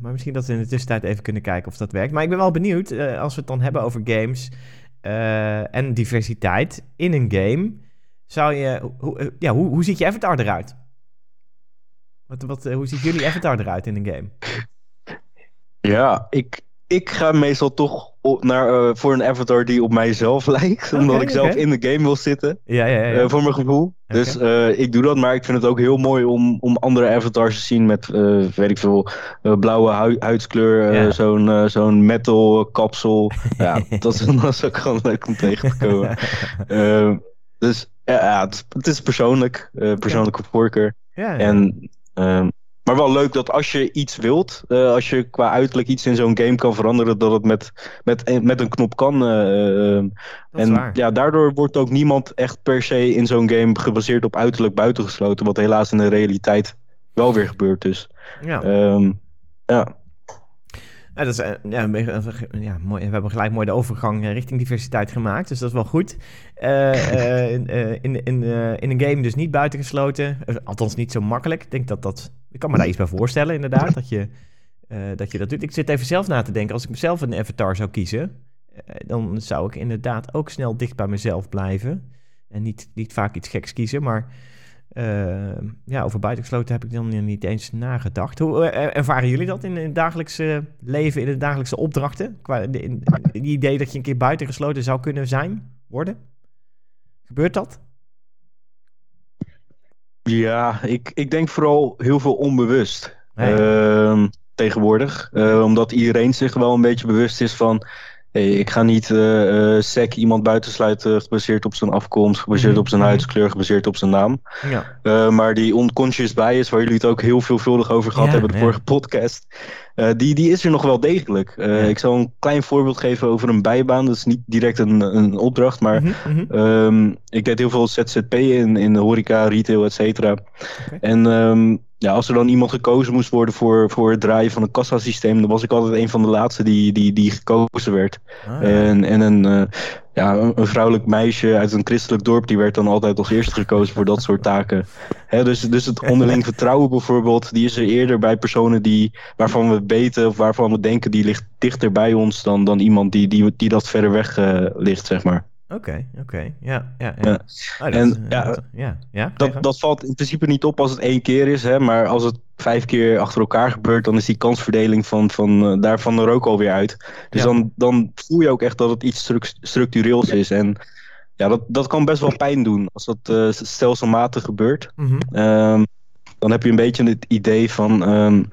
maar misschien dat we in de tussentijd even kunnen kijken of dat werkt. Maar ik ben wel benieuwd, als we het dan hebben over games en diversiteit in een game. Zou je, hoe, ja, hoe, hoe ziet je avatar eruit? Wat, wat, hoe ziet jullie avatar eruit in een game? Ja, ik, ik ga meestal toch naar, uh, voor een avatar die op mijzelf lijkt. omdat ik zelf in de game wil zitten. Ja, ja, ja. Uh, voor mijn gevoel. Dus uh, ik doe dat, maar ik vind het ook heel mooi om, om andere avatars te zien met, weet ik veel, blauwe hu huidskleur, ja. zo'n zo'n metal kapsel. ja, dat is, dat is ook gewoon leuk om tegen te komen. dus ja, het, het, is persoonlijk, persoonlijke voorkeur. Ja, En ehm, maar wel leuk dat als je iets wilt, uh, als je qua uiterlijk iets in zo'n game kan veranderen, dat het met, met, met een knop kan. Uh, en ja, daardoor wordt ook niemand echt per se in zo'n game gebaseerd op uiterlijk buitengesloten, wat helaas in de realiteit wel weer gebeurt. Dus ja. Um, ja. Ja, dat is, ja, ja, mooi. We hebben gelijk mooi de overgang richting diversiteit gemaakt, dus dat is wel goed. Uh, in, in, in, in een game dus niet buitengesloten, althans niet zo makkelijk. Ik denk dat dat ik kan me daar iets bij voorstellen, inderdaad, dat je, uh, dat je dat doet. Ik zit even zelf na te denken. Als ik mezelf een avatar zou kiezen, uh, dan zou ik inderdaad ook snel dicht bij mezelf blijven. En niet, niet vaak iets geks kiezen, maar ja, over buitengesloten heb ik dan niet eens nagedacht. Hoe ervaren jullie dat in het dagelijkse leven, in de dagelijkse opdrachten? Qua de, idee dat je een keer buitengesloten zou kunnen zijn, worden? Gebeurt dat? Ja, ik, ik denk vooral heel veel onbewust. Ehm, tegenwoordig. Uh, omdat iedereen zich wel een beetje bewust is van Hey, ik ga niet uh, uh, sec iemand buitensluiten gebaseerd op zijn afkomst, gebaseerd mhm. op zijn huidskleur, gebaseerd op zijn naam. Ja. Uh, maar die unconscious bias, waar jullie het ook heel veelvuldig over gehad hebben, de vorige podcast, die, die is er nog wel degelijk. Ik zal een klein voorbeeld geven over een bijbaan. Dat is niet direct een, een opdracht, maar mm -hmm. ik deed heel veel ZZP in, in de horeca, retail, et cetera. Okay. En um, ja, als er dan iemand gekozen moest worden voor, voor het draaien van een kassasysteem, dan was ik altijd een van de laatste die, die, die gekozen werd. Ah, en, en een, uh, ja, een vrouwelijk meisje uit een christelijk dorp, die werd dan altijd als eerste gekozen voor dat soort taken. Hè, dus, dus het onderling vertrouwen bijvoorbeeld, die is er eerder bij personen die, waarvan we weten of waarvan we denken die ligt dichter bij ons dan, dan iemand die, die, die dat verder weg uh, ligt, zeg maar. Oké, oké. Ja, ja, ja. Oh, en ja, ja, ja dat, dat valt in principe niet op als het één keer is, hè, maar als het vijf keer achter elkaar gebeurt, dan is die kansverdeling van, van, uh, daarvan er ook alweer uit. Dus dan, dan voel je ook echt dat het iets structureels is. En ja, dat, dat kan best wel pijn doen als dat uh, stelselmatig gebeurt. Mm -hmm. dan heb je een beetje het idee van, um,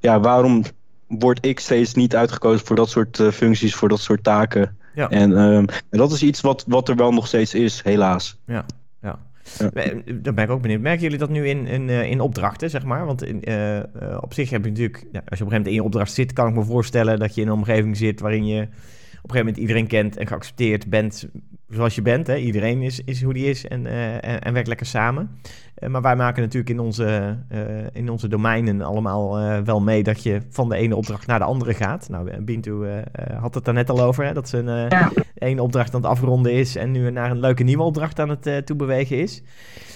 ja, waarom word ik steeds niet uitgekozen voor dat soort uh, functies, voor dat soort taken? Ja. En, um, en dat is iets wat, wat er wel nog steeds is, helaas. Ja, ja. Ja. Daar ben ik ook benieuwd. Merken jullie dat nu in, in, uh, in opdrachten, zeg maar? Want in, uh, uh, op zich heb je natuurlijk... Als je op een gegeven moment in je opdracht zit... kan ik me voorstellen dat je in een omgeving zit... waarin je op een gegeven moment iedereen kent en geaccepteerd bent zoals je bent. Hè? Iedereen is, is hoe die is en, en, en werkt lekker samen. Eh, maar wij maken natuurlijk in onze, uh, in onze domeinen allemaal wel mee dat je van de ene opdracht naar de andere gaat. Nou, Bintu had het daar net al over, hè, dat ze een ja. ene opdracht aan het afronden is en nu naar een leuke nieuwe opdracht aan het toe bewegen is.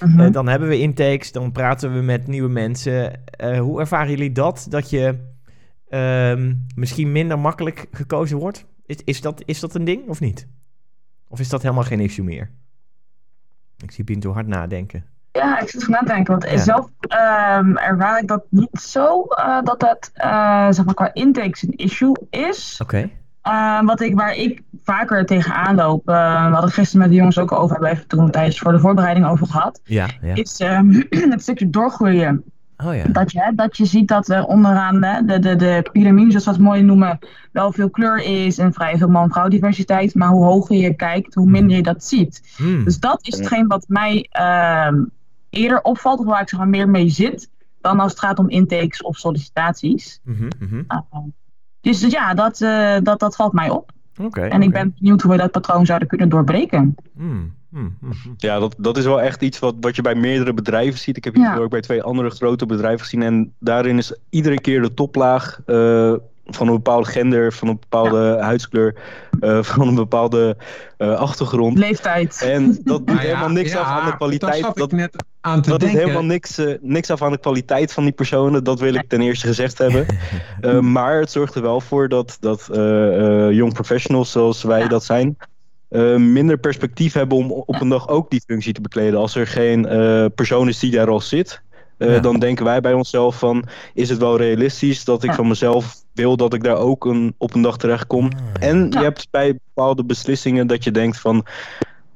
-huh. Mhm. dan hebben we intakes, dan praten we met nieuwe mensen. hoe ervaren jullie dat, dat je ehm, misschien minder makkelijk gekozen wordt? Is, is, dat, is dat een ding of niet? Of is dat helemaal geen issue meer? Ik zie Bintu hard nadenken. Ja, ik zit na denken. Want zelf um, ervaar ik dat niet zo uh, dat dat uh, zeg maar, qua intakes een issue is. Oké. Okay. Uh, wat ik, waar ik vaker tegenaan loop, we hadden gisteren met de jongens ook over, hebben we even toen tijdens voor de voorbereiding over gehad, ja, ja. is um, het stukje doorgroeien. Oh, ja. dat, je, dat je ziet dat er onderaan de, de, de, de piramide, zoals we het mooi noemen, wel veel kleur is en vrij veel man-vrouw diversiteit. Maar hoe hoger je kijkt, hoe minder je dat ziet. Hmm. Dus dat is hetgeen wat mij uh, eerder opvalt, of waar ik zeg maar meer mee zit, dan als het gaat om intakes of sollicitaties. Mm -hmm. uh, dus, dus, ja, dat, uh, dat, dat valt mij op. Okay, en ik ben benieuwd hoe we dat patroon zouden kunnen doorbreken. Mm. Mm, ja, dat, dat is wel echt iets wat, wat je bij meerdere bedrijven ziet. Ik heb het ja. ook bij twee andere grote bedrijven gezien. En daarin is iedere keer de toplaag uh, van een bepaalde gender, van een bepaalde ja. huidskleur, uh, van een bepaalde uh, achtergrond. Leeftijd. En dat doet helemaal niks af aan de kwaliteit. Dat, net aan te dat denken. doet helemaal niks, uh, niks af aan de kwaliteit van die personen. Dat wil ik ten eerste gezegd hebben. maar het zorgt er wel voor dat, dat young professionals zoals wij dat zijn... minder perspectief hebben om op een dag ook die functie te bekleden. Als er geen persoon is die daar al zit, uh, ja. dan denken wij bij onszelf van, is het wel realistisch dat ik van mezelf wil dat ik daar ook een, op een dag terecht kom? Ah, ja. En je hebt bij bepaalde beslissingen dat je denkt van,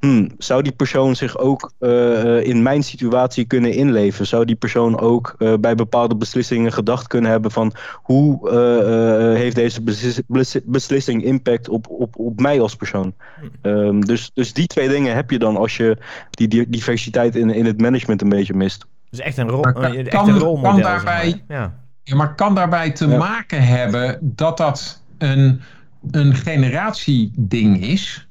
hmm, zou die persoon zich ook uh, in mijn situatie kunnen inleven? Zou die persoon ook uh, bij bepaalde beslissingen gedacht kunnen hebben van, hoe uh, heeft deze beslis beslissing impact op, op, op mij als persoon? Um, dus, dus die twee dingen heb je dan als je die, die diversiteit in, in het management een beetje mist. Dus echt een, rol, kan, echt een rolmodel. Kan daarbij, zeg maar. ja. Ja. maar kan daarbij te ja. maken hebben dat dat een, een generatieding is?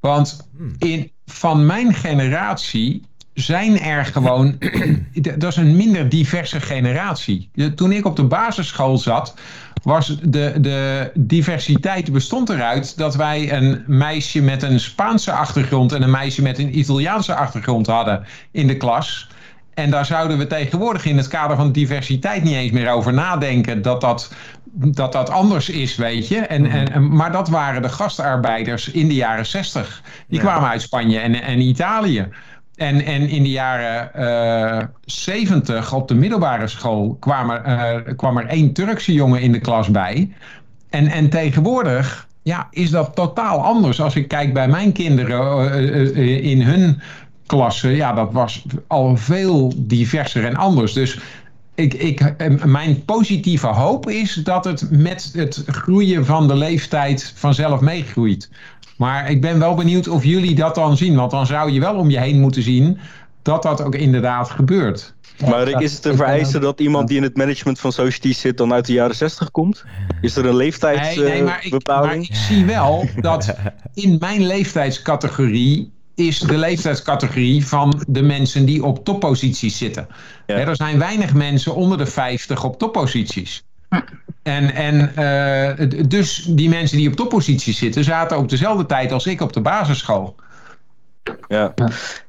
Want Hmm. in, van mijn generatie zijn er gewoon... dat is een minder diverse generatie. Toen ik op de basisschool zat was de, de diversiteit bestond eruit dat wij een meisje met een Spaanse achtergrond en een meisje met een Italiaanse achtergrond hadden in de klas. En daar zouden we tegenwoordig in het kader van diversiteit niet eens meer over nadenken dat dat, dat, dat anders is, weet je. En, en, maar dat waren de gastarbeiders in de jaren zestig. Die ja. kwamen uit Spanje en, en Italië. En, en in de jaren zeventig op de middelbare school kwam er, kwam er één Turkse jongen in de klas bij. En, en tegenwoordig ja, is dat totaal anders. Als ik kijk bij mijn kinderen in hun klasse, ja, dat was al veel diverser en anders. Dus ik, ik, eh, mijn positieve hoop is dat het met het groeien van de leeftijd vanzelf meegroeit. Maar ik ben wel benieuwd of jullie dat dan zien. Want dan zou je wel om je heen moeten zien dat dat ook inderdaad gebeurt. Maar Rick, is het een vereiste dat iemand die in het management van Society zit dan uit de jaren 60 komt? Is er een leeftijdsbepaling? Nee, nee, maar, ik, maar ik zie wel dat in mijn leeftijdscategorie is de leeftijdscategorie van de mensen die op topposities zitten. er zijn weinig mensen onder de 50 op topposities. En, en uh, dus die mensen die op topposities zitten, zaten op dezelfde tijd als ik op de basisschool. Ja.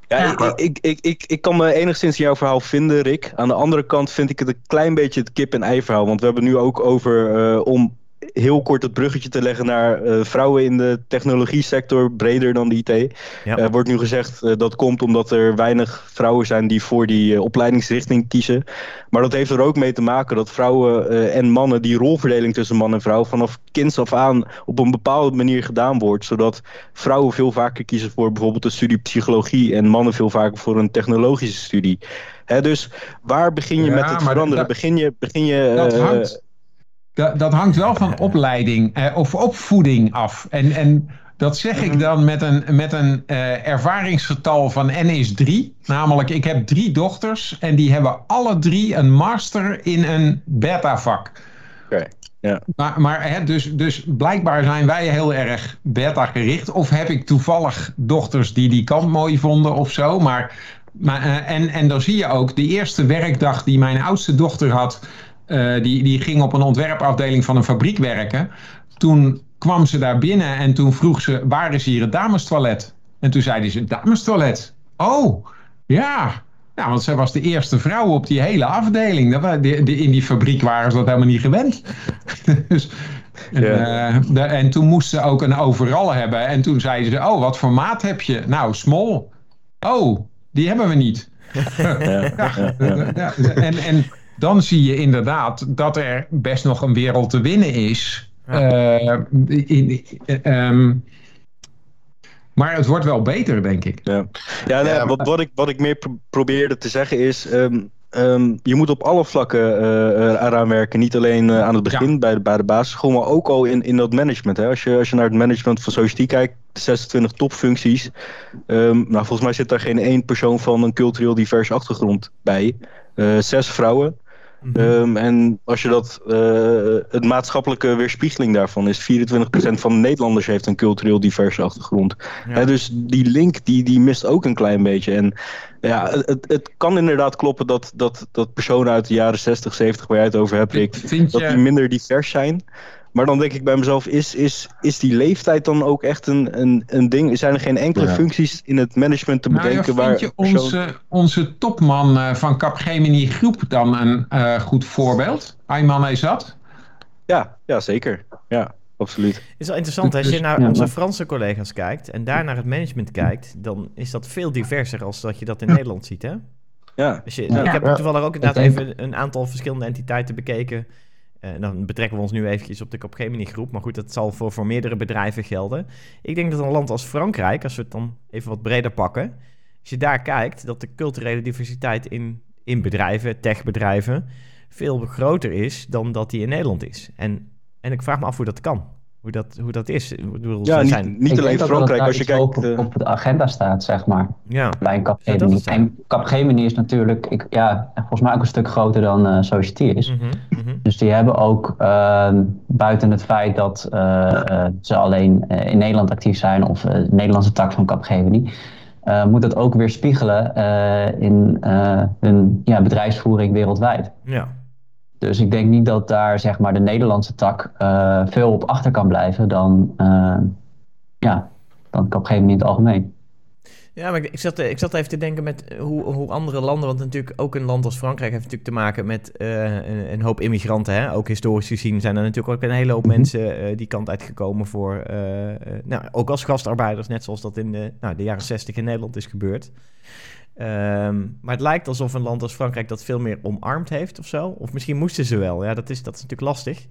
Ja, Ik, ik, ik, ik, ik kan me enigszins in jouw verhaal vinden, Rick. Aan de andere kant vind ik het een klein beetje het kip-en-ei verhaal. Want we hebben nu ook over uh, om heel kort het bruggetje te leggen naar uh, vrouwen in de technologie sector, breder dan de IT. Ja. Uh, wordt nu gezegd uh, dat komt omdat er weinig vrouwen zijn die voor die opleidingsrichting kiezen. Maar dat heeft er ook mee te maken dat vrouwen en mannen, die rolverdeling tussen man en vrouw, vanaf kinds af aan op een bepaalde manier gedaan wordt. Zodat vrouwen veel vaker kiezen voor bijvoorbeeld een studie psychologie en mannen veel vaker voor een technologische studie. Dus waar begin je ja, met het veranderen? Dat, begin je. Begin je dat hangt dat, dat hangt wel van opleiding eh, of opvoeding af. En, en dat zeg ik dan met een, met een uh, ervaringsgetal van N is 3. Namelijk, ik heb drie dochters en die hebben alle drie een master in een beta-vak. Oké. Ja. Maar, maar hè, dus, dus blijkbaar zijn wij heel erg beta gericht. Of heb ik toevallig dochters die die kant mooi vonden of zo. Maar, maar, uh, en, en dan zie je ook, de eerste werkdag die mijn oudste dochter had uh, die, die ging op een ontwerpafdeling van een fabriek werken. Toen kwam ze daar binnen en toen vroeg ze: waar is hier het damestoilet? En toen zei ze: damestoilet. Oh, ja. Ja, want zij was de eerste vrouw op die hele afdeling. in die fabriek waren ze dat helemaal niet gewend. dus, uh, de, en toen moest ze ook een overal hebben. En toen zeiden ze: Oh, wat voor maat heb je? Nou, small. Oh, die hebben we niet. ja, ja, ja. En, en dan zie je inderdaad dat er best nog een wereld te winnen is. Uh, in, uh, maar het wordt wel beter, denk ik. Ja, ja, nee, wat, wat, ik, wat ik meer probeerde te zeggen is... Um, um, je moet op alle vlakken uh, eraan werken. Niet alleen uh, aan het begin ja. bij, de, bij de basisschool, maar ook al in, in dat management. Hè. Als, je, als je naar het management van Society kijkt, 26 topfuncties. Um, nou, volgens mij zit daar geen één persoon van een cultureel divers achtergrond bij. zes vrouwen. Mhm. Ehm, en als je dat, uh, het maatschappelijke weerspiegeling daarvan is, 24% van de Nederlanders heeft een cultureel diverse achtergrond. Ja. dus die link die, die mist ook een klein beetje. En ja, het, het kan inderdaad kloppen dat, dat, dat personen uit de jaren 60, 70, waar jij het over hebt, Rick, dat die minder divers zijn. Maar dan denk ik bij mezelf, is, is, is die leeftijd dan ook echt een, een, een ding? Zijn er geen enkele functies in het management te nou, bedenken ja, vind je onze, onze topman uh, van Capgemini Groep dan een uh, goed voorbeeld? Ayman Ezat? Ja, ja, zeker. Ja, absoluut. Het is wel interessant, als je naar onze Franse collega's kijkt en daar naar het management kijkt, dan is dat veel diverser als dat je dat in Nederland ziet, hè? Ja. Dus je, Ik heb toevallig ook inderdaad even een aantal verschillende entiteiten bekeken uh, dan betrekken we ons nu eventjes op de Capgemini groep. Maar goed, dat zal voor, voor meerdere bedrijven gelden. Ik denk dat een land als Frankrijk, als we het dan even wat breder pakken. Als je daar kijkt, dat de culturele diversiteit in, in bedrijven, techbedrijven, veel groter is dan dat die in Nederland is. En, en ik vraag me af hoe dat kan hoe dat, hoe dat is. Ik bedoel, ja, niet, zijn... niet alleen Frankrijk. als je kijkt op, de... op de agenda staat, zeg maar. Ja. Bij Capgemini. Ja, en Capgemini is natuurlijk, ik, ja, volgens mij ook een stuk groter dan uh, Society is. Mm -hmm, Dus die hebben ook, uh, buiten het feit dat uh, uh, ze alleen in Nederland actief zijn, of de Nederlandse tak van Capgemini, moet dat ook weer spiegelen in hun ja, bedrijfsvoering wereldwijd. Ja. Dus ik denk niet dat daar zeg maar, de Nederlandse tak uh, veel op achter kan blijven dan, uh, ja, dan op een gegeven moment in het algemeen. Ja, maar ik zat, ik zat even te denken met hoe, hoe andere landen, want natuurlijk ook een land als Frankrijk heeft natuurlijk te maken met uh, een, een, hoop immigranten. Hè? Ook historisch gezien zijn er natuurlijk ook een hele hoop mhm. mensen uh, die kant uitgekomen voor, uh, nou, ook als gastarbeiders, net zoals dat in de, nou, de jaren zestig in Nederland is gebeurd. Ehm, maar het lijkt alsof een land als Frankrijk dat veel meer omarmd heeft of zo. Of misschien moesten ze wel. Ja, dat is, dat is natuurlijk lastig.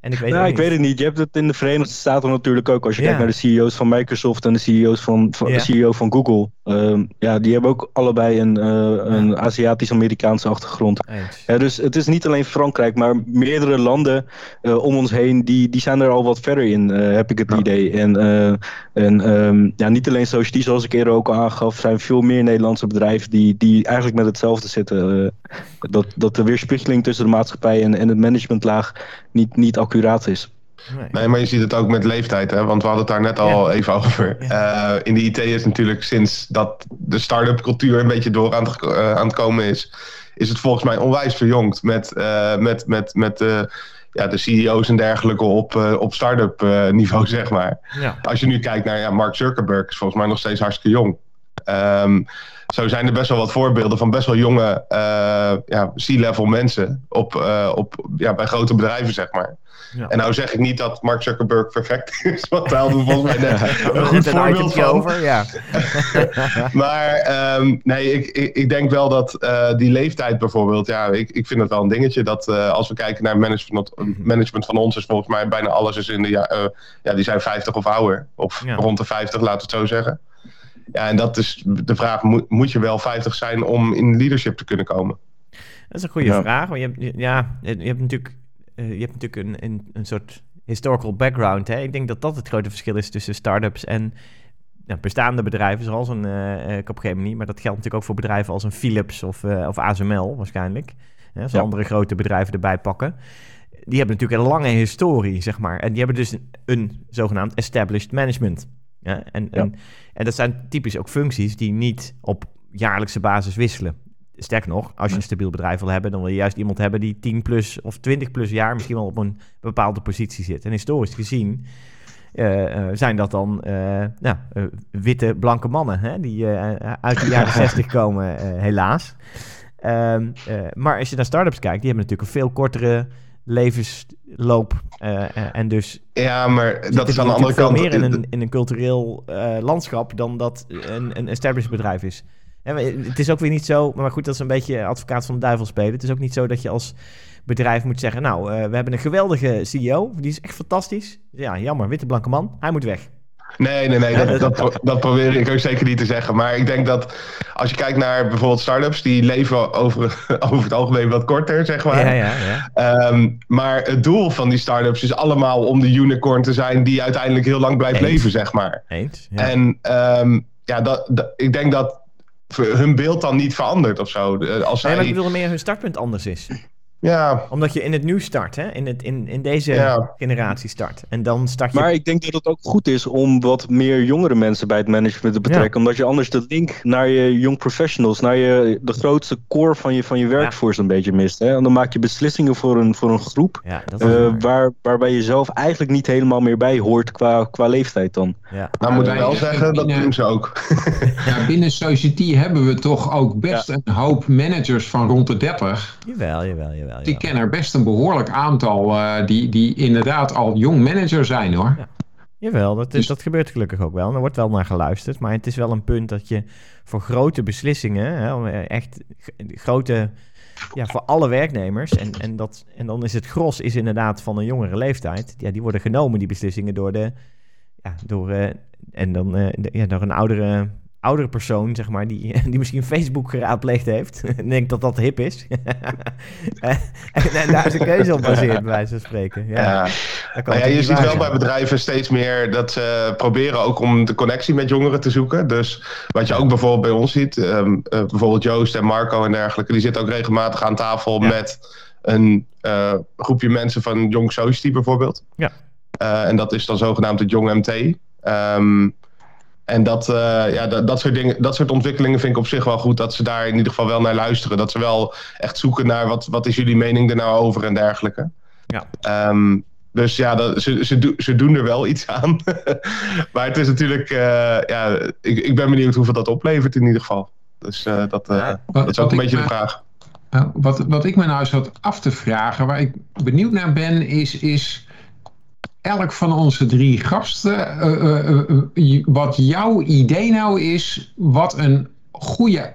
En ik weet, nou, ik weet het niet. Je hebt het in de Verenigde Staten natuurlijk ook. Als je kijkt naar de CEO's van Microsoft en de CEO's van, van de CEO van Google. Ehm, ja, die hebben ook allebei een, uh, een Aziatisch-Amerikaanse achtergrond. Ja, dus het is niet alleen Frankrijk, maar meerdere landen uh, om ons heen, die, die zijn er al wat verder in, uh, heb ik het idee. En, en um, ja, niet alleen Society, zoals ik eerder ook aangaf, zijn veel meer Nederlandse bedrijven die, die eigenlijk met hetzelfde zitten. Dat, dat de weerspiegeling tussen de maatschappij en, en het managementlaag niet, niet accuraat is. Nee. maar je ziet het ook met leeftijd, hè? want we hadden het daar net al even over. Uh, in de IT is natuurlijk sinds dat de start-up cultuur een beetje door aan het, uh, aan het komen is, is het volgens mij onwijs verjongd met, uh, met, met, met ja, de CEO's en dergelijke op, op start-up niveau, zeg maar. Ja. Als je nu kijkt naar ja, Mark Zuckerberg, is volgens mij nog steeds hartstikke jong. Um, zo zijn er best wel wat voorbeelden van best wel jonge ja, C-level mensen op, op, ja, bij grote bedrijven, zeg maar. Ja. En nou zeg ik niet dat Mark Zuckerberg perfect is, want daar hadden we volgens mij net een goed voorbeeld van. Over, ja. maar um, nee, ik, ik, ik, denk wel dat uh, die leeftijd bijvoorbeeld, ja, ik, ik vind het wel een dingetje dat uh, als we kijken naar management, management van ons, is volgens mij bijna alles is in de, uh, ja, die zijn 50 of ouder, of ja. rond de 50, laten we het zo zeggen. Ja, en dat is de vraag, moet, moet je wel 50 zijn om in leadership te kunnen komen? Dat is een goede ja. vraag. Want je hebt, ja, je hebt natuurlijk uh, je hebt natuurlijk een, een, een soort historical background. Hè? Ik denk dat dat het grote verschil is tussen start-ups en nou, bestaande bedrijven, zoals een uh, Capgemini. Maar dat geldt natuurlijk ook voor bedrijven als een Philips of, uh, of ASML waarschijnlijk. Hè, als ja. andere grote bedrijven erbij pakken. Die hebben natuurlijk een lange historie, zeg maar. En die hebben dus een, een zogenaamd established management. Ja? En, en, en dat zijn typisch ook functies die niet op jaarlijkse basis wisselen. Sterker nog, als je een stabiel bedrijf wil hebben, dan wil je juist iemand hebben die 10 plus of 20 plus jaar misschien wel op een bepaalde positie zit. En historisch gezien uh, uh, zijn dat dan uh, nou, witte, blanke mannen hè, die uit de jaren 60 komen, helaas. Um, maar als je naar start-ups kijkt, die hebben natuurlijk een veel kortere levensloop. en dus. Ja, maar dat is aan de andere kant. meer in een, in een cultureel landschap dan dat een, een established bedrijf is. Ja, het is ook weer niet zo, maar goed, dat is een beetje advocaat van de duivel spelen. Het is ook niet zo dat je als bedrijf moet zeggen, nou, uh, we hebben een geweldige CEO, die is echt fantastisch. Ja, jammer, witte blanke man, hij moet weg. Nee, nee, nee, dat, dat, dat, probeer ik ook zeker niet te zeggen. Maar ik denk dat als je kijkt naar bijvoorbeeld start-ups, die leven over, over het algemeen wat korter, zeg maar. Ja, ja, ja. Um, maar het doel van die start-ups is allemaal om de unicorn te zijn die uiteindelijk heel lang blijft Eens. leven, zeg maar. Eens. Ja. En um, ja, dat, dat, ik denk dat hun beeld dan niet verandert of zo. Als nee, maar ik bedoel meer hun startpunt anders is. Ja. Omdat je in het nu start, hè? In, het, in, in deze ja. generatie start. En dan start je... Maar ik denk dat het ook goed is om wat meer jongere mensen bij het management te betrekken. Ja. Omdat je anders de link naar je young professionals, naar je, de grootste core van je, van je workforce ja. een beetje mist. Hè? En dan maak je beslissingen voor een, voor een groep uh, waar, waarbij je zelf eigenlijk niet helemaal meer bij hoort qua, qua leeftijd dan. Ja. Nou moet ik wel zeggen, dat doen ze ook. ja, binnen Society hebben we toch ook best een hoop managers van rond de 30. Jawel, jawel, jawel. Ik ken er best een behoorlijk aantal uh, die, die inderdaad al jong manager zijn hoor. Ja. Jawel, dat, is, dus... dat gebeurt gelukkig ook wel. Er wordt wel naar geluisterd. Maar het is wel een punt dat je voor grote beslissingen, hè, echt grote, ja, voor alle werknemers. En, en, dat, en dan is het gros is inderdaad van een jongere leeftijd. Ja, die worden genomen, die beslissingen, door de. Ja, door, uh, en dan, uh, de, ja, door een oudere oudere persoon, zeg maar, die, die misschien Facebook geraadpleegd heeft. en denkt dat dat hip is. en, en, daar is een keuze op baseert, bij wijze van spreken. Ja, ja. Nou ja je ziet wel bij bedrijven steeds meer dat ze proberen ook om de connectie met jongeren te zoeken. Dus wat je ook bijvoorbeeld bij ons ziet, um, uh, bijvoorbeeld Joost en Marco en dergelijke, die zitten ook regelmatig aan tafel ja. met een uh, groepje mensen van Young Society bijvoorbeeld. Ja. Uh, en dat is dan zogenaamd het Jong MT. Um, en dat, uh, ja, dat, dat, soort dingen, dat soort ontwikkelingen vind ik op zich wel goed. Dat ze daar in ieder geval wel naar luisteren. Dat ze wel echt zoeken naar wat, wat is jullie mening er nou over en dergelijke. Ja. Um, dus ja, dat, ze, ze, do, ze doen er wel iets aan. maar het is natuurlijk, uh, ja, ik, ik ben benieuwd hoeveel dat oplevert in ieder geval. Dus uh, dat, ja, wat, dat is ook een beetje de vraag. Wat, wat ik me nou zat af te vragen, waar ik benieuwd naar ben, is, is elk van onze drie gasten uh, uh, wat jouw idee nou is wat een goede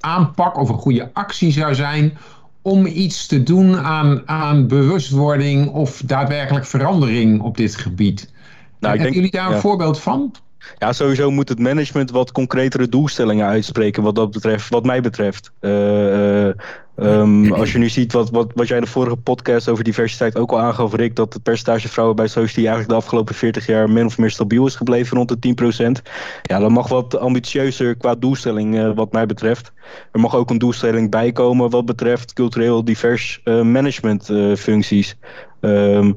aanpak of een goede actie zou zijn om iets te doen aan, aan bewustwording of daadwerkelijk verandering op dit gebied. Nou, Hebben jullie daar een voorbeeld van? Ja, sowieso moet het management wat concretere doelstellingen uitspreken wat dat betreft, wat mij betreft. Uh, Um, als je nu ziet wat, wat, wat jij in de vorige podcast over diversiteit ook al aangaf, Rick, dat het percentage vrouwen bij Society eigenlijk de afgelopen 40 jaar min of meer stabiel is gebleven rond de 10%. Ja, dan mag wat ambitieuzer qua doelstelling uh, wat mij betreft. Er mag ook een doelstelling bijkomen wat betreft cultureel divers uh, management uh, functies. Um,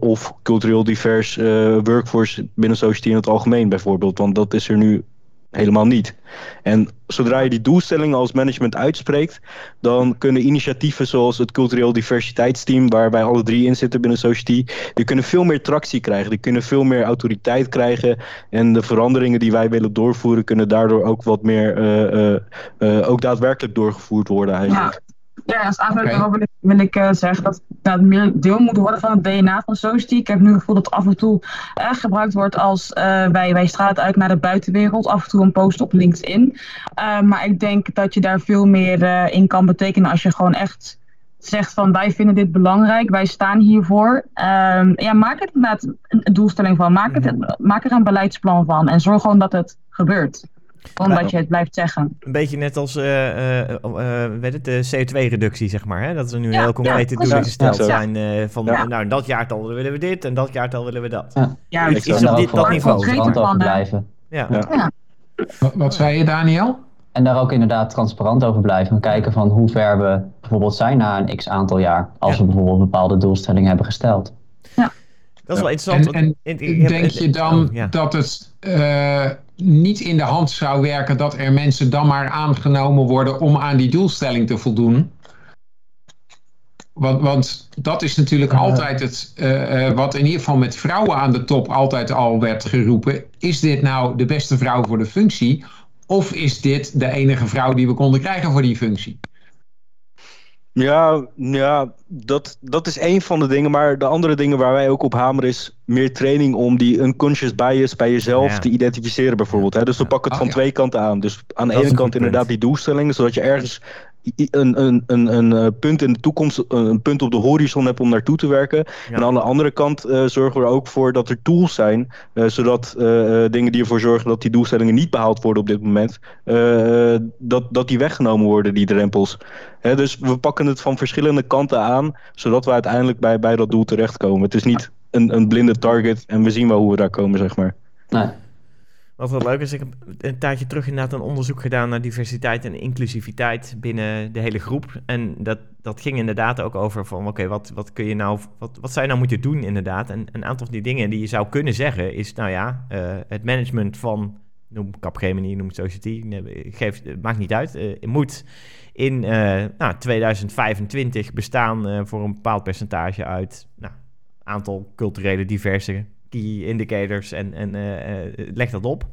of cultureel divers workforce binnen Society in het algemeen bijvoorbeeld. Want dat is er nu helemaal niet. En zodra je die doelstellingen als management uitspreekt, dan kunnen initiatieven zoals het cultureel diversiteitsteam, waar wij alle drie in zitten binnen Society, die kunnen veel meer tractie krijgen, die kunnen veel meer autoriteit krijgen en de veranderingen die wij willen doorvoeren kunnen daardoor ook wat meer uh, uh, ook daadwerkelijk doorgevoerd worden eigenlijk. Ja, als aanvulling okay. wil ik, wil ik uh, zeggen dat dat meer deel moet worden van het DNA van Society. Ik heb nu het gevoel dat af en toe uh, gebruikt wordt als uh, wij, wij straat uit naar de buitenwereld. Af en toe een post op LinkedIn. maar ik denk dat je daar veel meer in kan betekenen als je gewoon echt zegt van wij vinden dit belangrijk, wij staan hiervoor. Um, ja, maak er inderdaad een doelstelling van. Maak, het, mhm. maak er een beleidsplan van. En zorg gewoon dat het gebeurt omdat je het blijft zeggen. Een beetje net als uh, uh, weet het, de CO2-reductie, zeg maar. Hè? Dat er nu heel concrete ja, doelen gesteld zijn. van, nou, in dat jaartal willen we dit en dat jaartal willen we dat. Ja, ja iets op dit, dat niveau. Transparant over blijven. Ja. Wat, wat zei je, Daniel? En daar ook inderdaad transparant over blijven. En kijken van hoe ver we bijvoorbeeld zijn na een x aantal jaar. Als we bijvoorbeeld bepaalde doelstellingen hebben gesteld. Ja. Dat is wel interessant. En, en denk je dan oh, dat het niet in de hand zou werken dat er mensen dan maar aangenomen worden om aan die doelstelling te voldoen. Want, want dat is natuurlijk altijd het, uh, uh, wat in ieder geval met vrouwen aan de top altijd al werd geroepen. Is dit nou de beste vrouw voor de functie? Of is dit de enige vrouw die we konden krijgen voor die functie? Ja, ja dat, dat is één van de dingen. Maar de andere dingen waar wij ook op hameren is meer training om die unconscious bias bij jezelf te identificeren bijvoorbeeld. Hè? Dus we pakken het oh, van twee kanten aan. Dus aan de ene kant inderdaad die doelstellingen, zodat je ergens een, een, een, een eh, punt in de toekomst, een punt op de horizon hebt om naartoe te werken. En aan de andere kant uh, zorgen we er ook voor dat er tools zijn, uh, zodat uh, dingen die ervoor zorgen dat die doelstellingen niet behaald worden op dit moment, dat, dat die weggenomen worden, die drempels. Hè, dus we pakken het van verschillende kanten aan, zodat we uiteindelijk bij, bij dat doel terechtkomen. Het is niet een, een blinde target en we zien wel hoe we daar komen, zeg maar. Nee. Wat wel leuk is, ik heb een tijdje terug inderdaad een onderzoek gedaan naar diversiteit en inclusiviteit binnen de hele groep. En dat, dat ging inderdaad ook over van oké, wat, wat kun je nou, wat, wat zou je nou moeten doen inderdaad? En een aantal van die dingen die je zou kunnen zeggen is, nou ja, uh, het management van, noem Capgemini, noem Society, geeft, maakt niet uit, uh, moet in uh, nou, 2025 bestaan voor een bepaald percentage uit nou, aantal culturele diverse key indicators en, en uh, leg dat op.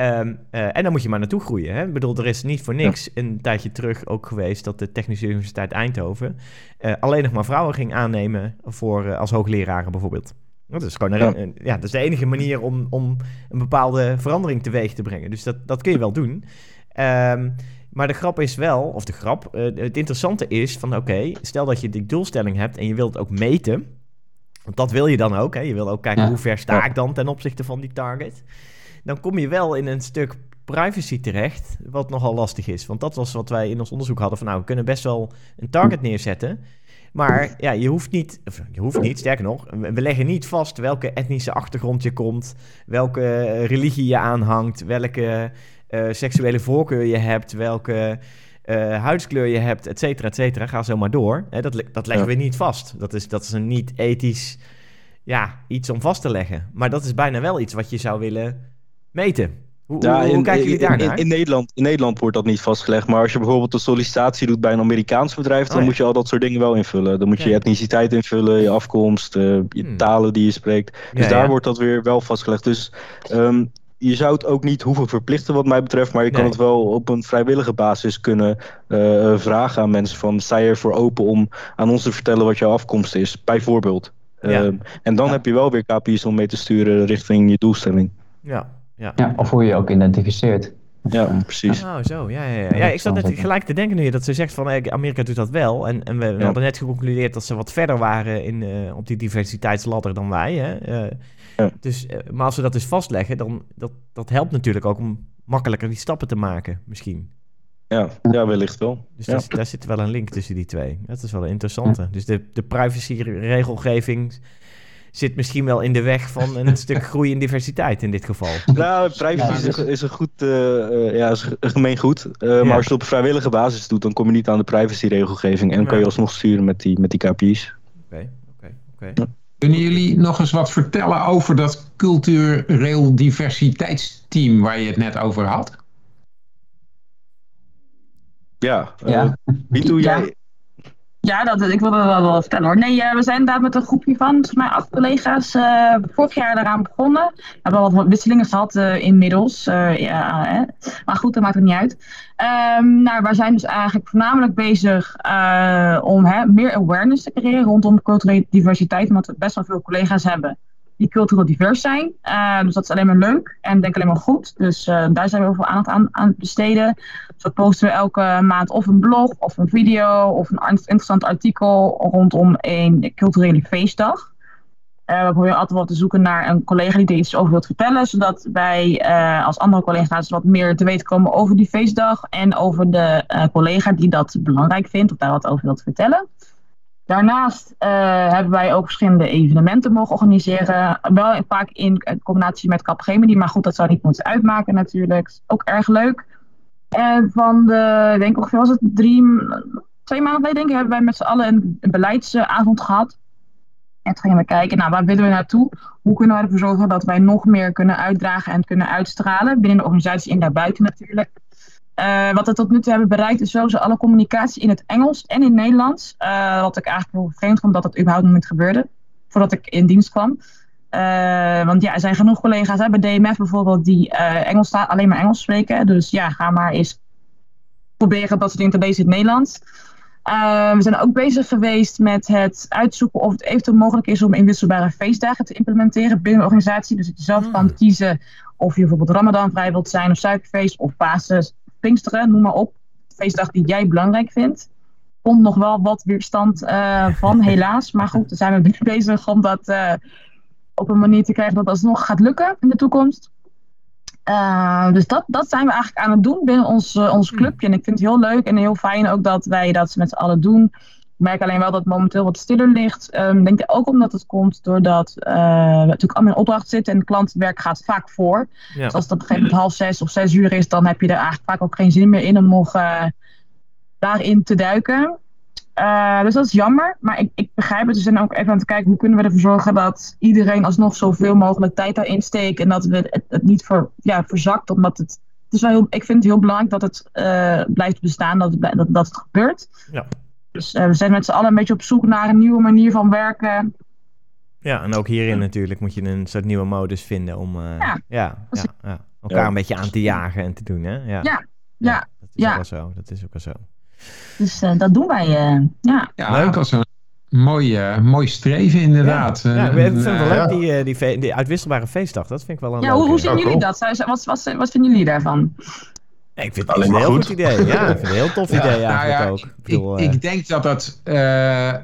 Um, uh, en dan moet je maar naartoe groeien. Hè? Ik bedoel, er is niet voor niks een tijdje terug ook geweest dat de Technische Universiteit Eindhoven uh, alleen nog maar vrouwen ging aannemen voor, uh, als hoogleraren bijvoorbeeld. Dat is gewoon een, ja. Een, ja, dat is de enige manier om, om een bepaalde verandering teweeg te brengen. Dus dat, dat kun je wel doen. Um, maar de grap is wel, of de grap, het interessante is van oké, stel dat je die doelstelling hebt en je wilt het ook meten. Want dat wil je dan ook. Hè? Je wil ook kijken hoe ver sta ik dan ten opzichte van die target. Dan kom je wel in een stuk privacy terecht, wat nogal lastig is. Want dat was wat wij in ons onderzoek hadden. Van nou, we kunnen best wel een target neerzetten. Maar ja, je hoeft niet, je hoeft niet, sterker nog, we leggen niet vast welke etnische achtergrond je komt, welke religie je aanhangt, welke uh, seksuele voorkeur je hebt, welke uh, huidskleur je hebt, et cetera, et cetera. Ga zo maar door. Hè, dat, dat leggen we niet vast. Dat is, dat is een niet ethisch ja, iets om vast te leggen. Maar dat is bijna wel iets wat je zou willen meten. Hoe, ja, hoe, kijken jullie daar naar? In, in, Nederland, in Nederland wordt dat niet vastgelegd. Maar als je bijvoorbeeld een sollicitatie doet bij een Amerikaans bedrijf... dan oh, moet je al dat soort dingen wel invullen. Dan moet je je etniciteit invullen, je afkomst, uh, je hmm. talen die je spreekt. Dus daar wordt dat weer wel vastgelegd. Dus um, je zou het ook niet hoeven verplichten wat mij betreft, maar je kan het wel op een vrijwillige basis kunnen uh, vragen aan mensen van sta je ervoor open om aan ons te vertellen wat jouw afkomst is, bijvoorbeeld. Ja. Uh, en dan ja. heb je wel weer KPI's om mee te sturen richting je doelstelling. Ja, ja. ja of hoe je je ook identificeert. Ja, precies. Oh, zo. Ja, ja, ja. ja ik zat net gelijk te denken nu dat ze zegt van Amerika doet dat wel. En, en we, hadden net geconcludeerd dat ze wat verder waren in, uh, op die diversiteitsladder dan wij. Hè? Uh, ja. dus, uh, maar als ze dat dus vastleggen, dan dat, dat helpt natuurlijk ook om makkelijker die stappen te maken, misschien. Ja, ja wellicht wel. Dus ja. daar, daar, zit wel een link tussen die twee. Dat is wel een interessante. Dus de, de privacy-regelgeving zit misschien wel in de weg van een stuk groei in diversiteit in dit geval. Nou, privacy is, is, een goed, uh, ja, is een gemeen goed. Uh, ja. Maar als je het op vrijwillige basis doet, dan kom je niet aan de privacy-regelgeving. En kan je alsnog sturen met die, met die KPI's. Oké, oké, oké. Kunnen jullie nog eens wat vertellen over dat cultureel diversiteitsteam waar je het net over had? Ja, ja. wie doe jij? Ja, dat, ik wilde dat wel vertellen hoor. Nee, uh, we zijn inderdaad met een groepje van, volgens mij acht collega's, uh, vorig jaar daaraan begonnen. We hebben wel wat wisselingen gehad uh, inmiddels. ja, hè. Maar goed, dat maakt het niet uit. Um, nou, wij zijn dus eigenlijk voornamelijk bezig om hè, meer awareness te creëren rondom culturele diversiteit. Omdat we best wel veel collega's hebben die cultureel divers zijn. Uh, dus dat is alleen maar leuk en denk alleen maar goed. Dus uh, daar zijn we heel veel aandacht aan, aan besteden. Zo posten we elke maand of een blog of een video of een interessant artikel rondom een culturele feestdag. Uh, we proberen altijd wel te zoeken naar een collega die er iets over wilt vertellen, zodat wij als andere collega's wat meer te weten komen over die feestdag en over de collega die dat belangrijk vindt of daar wat over wilt vertellen. Daarnaast uh, hebben wij ook verschillende evenementen mogen organiseren. Wel vaak in combinatie met Capgemini, maar goed, dat zou niet moeten uitmaken natuurlijk. Ook erg leuk. En van de, ik denk ongeveer was het drie, twee maanden geleden denk ik, hebben wij met z'n allen een, beleidsavond gehad. En toen gingen we kijken, nou, waar willen we naartoe? Hoe kunnen wij ervoor zorgen dat wij nog meer kunnen uitdragen en kunnen uitstralen? Binnen de organisatie en daarbuiten natuurlijk. Uh, wat we tot nu toe hebben bereikt is sowieso alle communicatie in het Engels en in het Nederlands. Uh, wat ik eigenlijk heel vreemd vond dat dat überhaupt nog niet gebeurde. Voordat ik in dienst kwam. Uh, want ja, er zijn genoeg collega's hè, bij DMF bijvoorbeeld die Engels alleen maar Engels spreken. Dus ja, ga maar eens proberen dat soort dingen te lezen in het Nederlands. we zijn ook bezig geweest met het uitzoeken of het eventueel mogelijk is om inwisselbare feestdagen te implementeren binnen de organisatie. Dus dat je zelf kan kiezen of je bijvoorbeeld Ramadan vrij wilt zijn of suikerfeest of Pasen Pinksteren, noem maar op. Feestdag die jij belangrijk vindt. Komt nog wel wat weerstand uh, van, helaas. Maar goed, daar zijn we bezig om dat uh, op een manier te krijgen dat dat alsnog gaat lukken in de toekomst. Uh, dus dat, dat zijn we eigenlijk aan het doen binnen ons, ons hmm. clubje. En ik vind het heel leuk en heel fijn ook dat wij dat met z'n allen doen. Ik merk alleen wel dat het momenteel wat stiller ligt. Um, ik denk ook omdat het komt doordat uh, we natuurlijk allemaal in opdracht zitten en klantwerk gaat vaak voor. Ja. Dus als het op een gegeven moment half zes of zes uur is, dan heb je er eigenlijk vaak ook geen zin meer in om nog uh, daarin te duiken. Uh, dus dat is jammer, maar ik, ik begrijp het. We zijn ook even aan het kijken hoe kunnen we ervoor zorgen dat iedereen alsnog zoveel mogelijk tijd daarin steekt en dat we het, het niet voor, ja, verzakt. Omdat het, het is wel heel, ik vind het heel belangrijk dat het blijft bestaan, dat het, dat, dat het gebeurt. Ja. Dus uh, we zijn met z'n allen een beetje op zoek naar een nieuwe manier van werken. Ja, en ook hierin natuurlijk moet je een soort nieuwe modus vinden om uh, ja. Ja, ja, elkaar een beetje aan te jagen en te doen. Hè? Ja, ja, ja. dat is ook wel zo. Dat is ook wel zo. Dus uh, dat doen wij, ja. Ja, leuk als een mooi, mooi streven inderdaad. Ja, ik vind het wel leuk, die, die, die, die, uitwisselbare feestdag. Dat vind ik wel een Ja, hoe, hoe zien jullie dat? Wat, wat, wat vinden jullie daarvan? Ik vind het een heel goed. idee. Ja, ik vind het een heel tof idee eigenlijk nou ja, ook. Ik, bedoel, ik, uh... ik, denk dat dat uh,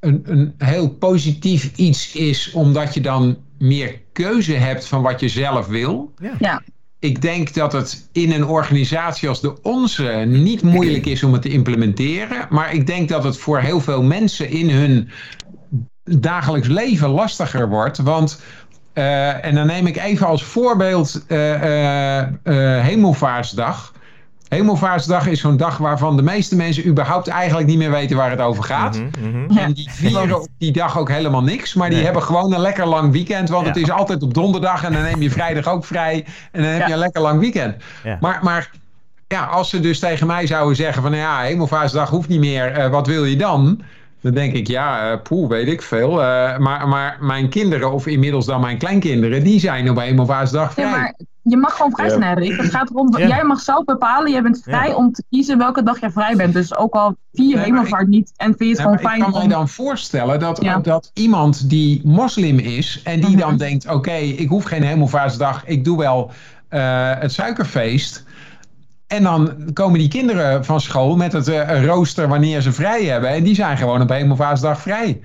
een, een heel positief iets is, omdat je dan meer keuze hebt van wat je zelf wil. Ja. ja. Ik denk dat het in een organisatie als de onze niet moeilijk is om het te implementeren. Maar ik denk dat het voor heel veel mensen in hun dagelijks leven lastiger wordt. Want uh, en dan neem ik even als voorbeeld uh, uh, Hemelvaartsdag. Hemelvaartsdag is zo'n dag waarvan de meeste mensen überhaupt eigenlijk niet meer weten waar het over gaat. Mm -hmm. En die vieren op die dag ook helemaal niks. Maar die nee. hebben gewoon een lekker lang weekend. Want ja. het is altijd op donderdag en dan neem je vrijdag ook vrij. En dan heb ja. je een lekker lang weekend. Ja. Maar, maar ja, als ze dus tegen mij zouden zeggen van nou ja, Hemelvaartsdag hoeft niet meer. wat wil je dan? Dan denk ik, ja, uh, poeh, weet ik veel. Uh, maar, maar mijn kinderen, of inmiddels dan mijn kleinkinderen, die zijn op Hemelvaartsdag vrij. Ja, maar je mag gewoon vrij zijn, ja. Rick. Het gaat erom, ja. jij mag zelf bepalen. Jij bent vrij ja. om te kiezen welke dag jij vrij bent. Dus ook al vier nee, hemelvaart ik, niet en vind je het gewoon fijn. Ik kan om... mij dan voorstellen dat, dat iemand die moslim is en die mm -hmm. dan denkt, oké, okay, ik hoef geen hemelvaartsdag, ik doe wel uh, het suikerfeest. En dan komen die kinderen van school met het uh, rooster wanneer ze vrij hebben. En die zijn gewoon op hemelvaartsdag vrij.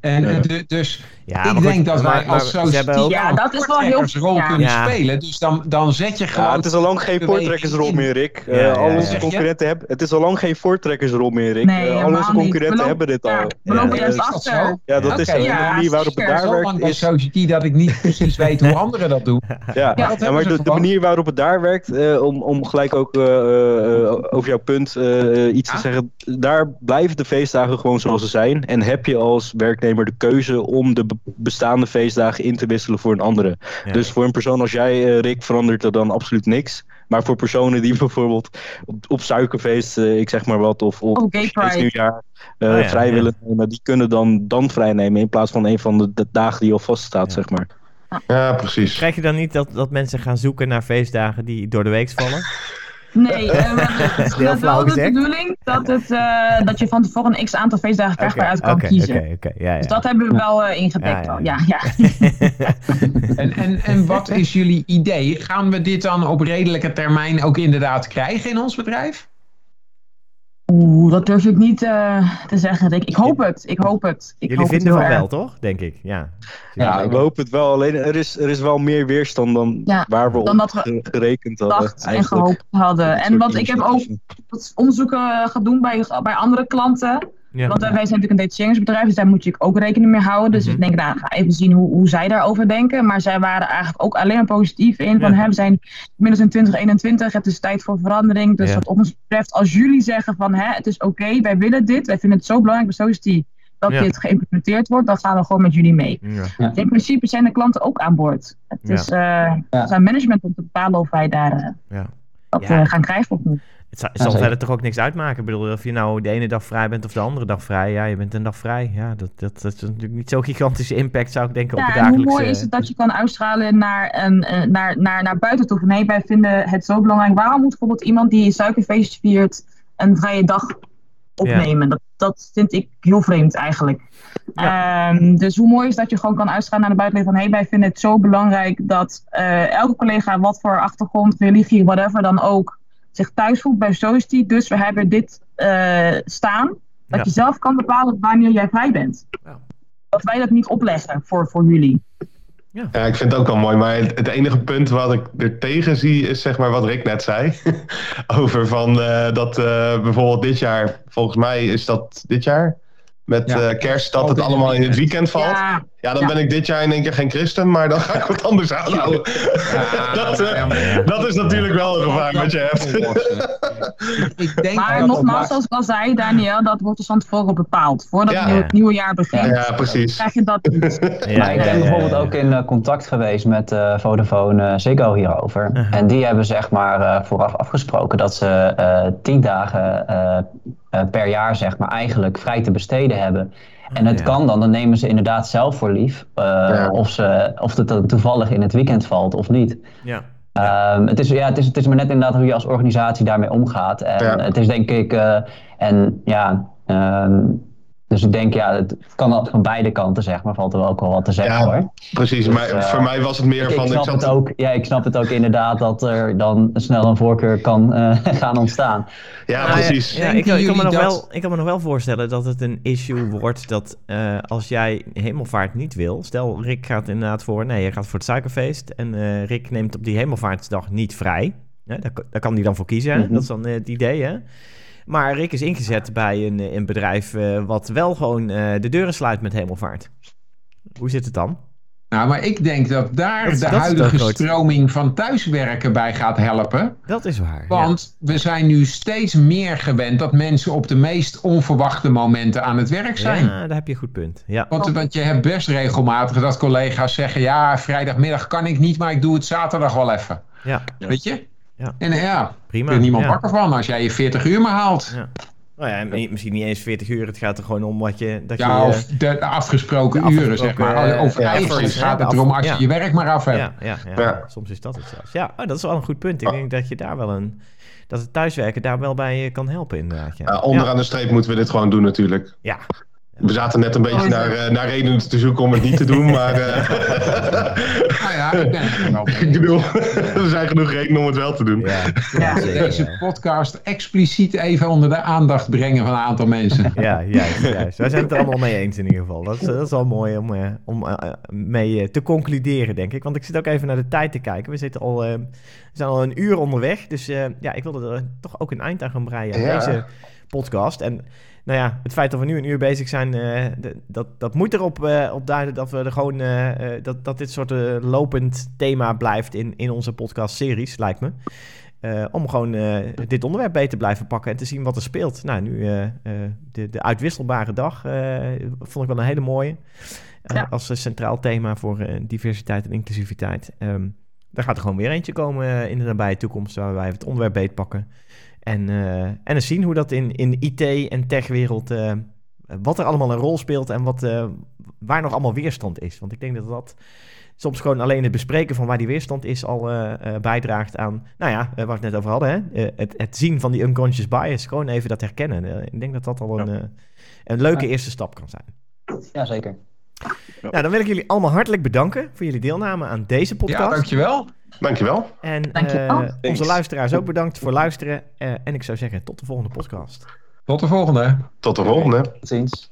En ja. dus ja, ik denk dat wij als sociëteit ja, dat is wel heel rol kunnen spelen. Dus dan, dan zet je gewoon. het is al lang geen voortrekkersrol meer, Rick. Uh, al onze concurrenten hebben. Het is al lang geen voortrekkersrol meer, Rick. Nee, uh, al onze concurrenten hebben dit al. We lopen juist achter. Ja, dat is de manier waarop het daar werkt. Is sociëteit dat ik niet precies weet hoe anderen dat doen. Ja, maar de, manier waarop het daar werkt, om, om gelijk ook over jouw punt iets te zeggen. Daar blijven de feestdagen gewoon zoals ze zijn. En heb je als werknemer de keuze om de bestaande feestdagen in te wisselen voor een andere. Dus voor een persoon als jij, uh, Rick, verandert er dan absoluut niks. Maar voor personen die bijvoorbeeld op, op suikerfeest, uh, ik zeg maar wat, of op oh, nieuwjaar uh, oh, vrij willen nemen, die kunnen dan, dan vrij nemen in plaats van een van de, de dagen die al vaststaat, zeg maar. Ja, precies. Krijg je dan niet dat, dat mensen gaan zoeken naar feestdagen die door de week vallen? Nee, uh, het is wel de bedoeling dat, het, uh, dat je van tevoren een x aantal feestdagen krijgt okay, waaruit kan kiezen. Okay, okay, ja, ja. Dus dat hebben we wel uh, ingedekt al. Ja, ja. en, en, en wat is jullie idee? Gaan we dit dan op redelijke termijn ook inderdaad krijgen in ons bedrijf? Oeh, dat durf ik niet uh, te zeggen. Ik, ik hoop het. Ik hoop het. Ik Jullie hoop vinden het van wel, toch? Denk ik. Ja, ja we hopen het wel. Alleen er is, er is wel meer weerstand dan ja, waar we dan op we gerekend hadden. En gehoopt hadden. En wat ik heb ook onderzoeken gedaan bij, bij andere klanten. Ja. Want wij zijn natuurlijk een detacheringsbedrijf, dus daar moet je ook rekening mee houden. Dus mm ik denk, nou, ga even zien hoe, hoe zij daarover denken. Maar zij waren eigenlijk ook alleen maar positief in. Van, hè, we zijn inmiddels in 2021, het is tijd voor verandering. Dus wat ons betreft, als jullie zeggen van, hè, het is oké, wij willen dit. Wij vinden het zo belangrijk bij Society dat dit geïmplementeerd wordt. Dan gaan we gewoon met jullie mee. In principe zijn de klanten ook aan boord. Het is uh, zijn management om te bepalen of wij daar uh, dat uh, gaan krijgen of niet. Het zal, verder toch ook niks uitmaken. Ik bedoel, of je nou de ene dag vrij bent of de andere dag vrij. Ja, je bent een dag vrij. Ja, dat, dat, dat is natuurlijk niet zo'n gigantische impact, zou ik denken, ja, op de dagelijkse... hoe mooi is het dat je kan uitstralen naar, een, uh, naar, naar, naar buiten toe. Nee, wij vinden het zo belangrijk. Waarom moet bijvoorbeeld iemand die een suikerfeest viert een vrije dag opnemen? Dat, dat vind ik heel vreemd eigenlijk. Um, dus hoe mooi is dat je gewoon kan uitstralen naar de buitenwereld van... hé, hey, wij vinden het zo belangrijk dat uh, elke collega, wat voor achtergrond, religie, whatever dan ook zich thuis voelt bij Society. Dus we hebben dit uh, staan. Dat je zelf kan bepalen wanneer jij vrij bent. Ja. Dat wij dat niet opleggen voor, voor jullie. Ja. ja, ik vind het ook wel mooi. Maar het, enige punt wat ik er tegen zie is zeg maar wat Rick net zei. Over van uh, dat uh, bijvoorbeeld dit jaar, volgens mij is dat dit jaar, met ja. kerst, dat het allemaal in het weekend valt. Ja. Ja, dan ben ik dit jaar in één keer geen christen, maar dan ga ik wat anders aanhouden. Ja, dat, uh, dat, is natuurlijk wel een gevaar wat je hebt. ik denk maar nogmaals, zoals ik al zei, Daniel, dat wordt dus van tevoren bepaald. Voordat ja. het nieuwe jaar begint. Ja, precies. Krijg je dat niet. Ja, ik ben bijvoorbeeld ook in uh, contact geweest met uh, Vodafone Ziggo hierover. -huh. En die hebben zeg maar vooraf afgesproken dat ze tien dagen per jaar zeg maar eigenlijk vrij te besteden hebben. En het kan dan, dan nemen ze inderdaad zelf voor lief. Uh, of, ze, of het toevallig in het weekend valt of niet. Ja. Um, het, is, ja, het, is, het is maar net inderdaad hoe je als organisatie daarmee omgaat. En het is denk ik, uh, en ja, um, dus ik denk, ja, het kan van beide kanten, zeg maar, valt er ook wel wat te zeggen ja, hoor. Precies, dus, maar uh, voor mij was het meer ik, van... Ik snap, zat... het ook, ja, ik snap het ook inderdaad dat er dan snel een voorkeur kan uh, gaan ontstaan. Ja, nou, precies. Ja, ik, ik, kan me nog wel, ik kan me nog wel voorstellen dat het een issue wordt dat uh, als jij hemelvaart niet wil... Stel, Rick gaat inderdaad voor, nee, je gaat voor het suikerfeest... en Rick neemt op die hemelvaartsdag niet vrij. Ja, daar, daar kan hij dan voor kiezen, mm -hmm. dat is dan het idee, hè? Maar Rick is ingezet bij een, een bedrijf uh, wat wel gewoon uh, de deuren sluit met hemelvaart. Hoe zit het dan? Nou, maar ik denk dat daar dat, de dat huidige stroming van thuiswerken bij gaat helpen. Dat is waar. Want ja. we zijn nu steeds meer gewend dat mensen op de meest onverwachte momenten aan het werk zijn. Ja, daar heb je een goed punt. Ja. Want, want je hebt best regelmatig dat collega's zeggen: ja, vrijdagmiddag kan ik niet, maar ik doe het zaterdag wel even. Ja. Weet je? Ja. En ja, Prima. er is niemand wakker van als jij je 40 uur maar haalt. Ja. Nou ja, misschien niet eens 40 uur. Het gaat er gewoon om wat je... Dat ja, je, of de, de afgesproken, uren, zeg maar. Over ja, ijvers gaat het erom als je je werk maar af hebt. Ja, ja, ja, soms is dat het zelfs. Ja, oh, dat is wel een goed punt. Ik denk dat je daar wel een... Dat het thuiswerken daar wel bij kan helpen, inderdaad. Ja. onderaan de streep moeten we dit gewoon doen, natuurlijk. Ja, We zaten net een beetje oh, naar, uh, naar redenen te zoeken om het niet te doen, maar... Uh, nou ja, ik ben wel Ik bedoel, er zijn genoeg redenen om het wel te doen. Ja, ja. Deze podcast expliciet even onder de aandacht brengen van een aantal mensen. Ja, juist, juist. Wij zijn het er allemaal mee eens in ieder geval. Dat is, dat is wel mooi om, uh, om mee te concluderen, denk ik. Want ik zit ook even naar de tijd te kijken. We, zitten al, we zijn al een uur onderweg, dus ja, ik wilde er toch ook een eind aan gaan breien aan deze podcast. En nou ja, het feit dat we nu een uur bezig zijn, uh, dat, dat moet erop uh, op duiden dat we er gewoon uh, dat, dat dit soort lopend thema blijft in, in onze podcast-series, lijkt me. om gewoon dit onderwerp beter te blijven pakken en te zien wat er speelt. Nou, nu de, de uitwisselbare dag vond ik wel een hele mooie. Als centraal thema voor diversiteit en inclusiviteit. Um, daar gaat er gewoon weer eentje komen in de nabije toekomst waar wij het onderwerp beet pakken. En, uh, en eens zien hoe dat in, in IT- en techwereld, uh, wat er allemaal een rol speelt en wat, uh, waar nog allemaal weerstand is. Want ik denk dat dat soms gewoon alleen het bespreken van waar die weerstand is al bijdraagt aan, nou ja, waar we het net over hadden, hè? het, het zien van die unconscious bias, gewoon even dat herkennen. ik denk dat dat al een, een leuke eerste stap kan zijn. Jazeker. Nou, dan wil ik jullie allemaal hartelijk bedanken voor jullie deelname aan deze podcast. Ja, dankjewel. Dankjewel. En Uh, onze luisteraars ook bedankt voor luisteren. Uh, en ik zou zeggen, tot de volgende podcast. Tot de volgende. Tot de volgende. Tot ziens.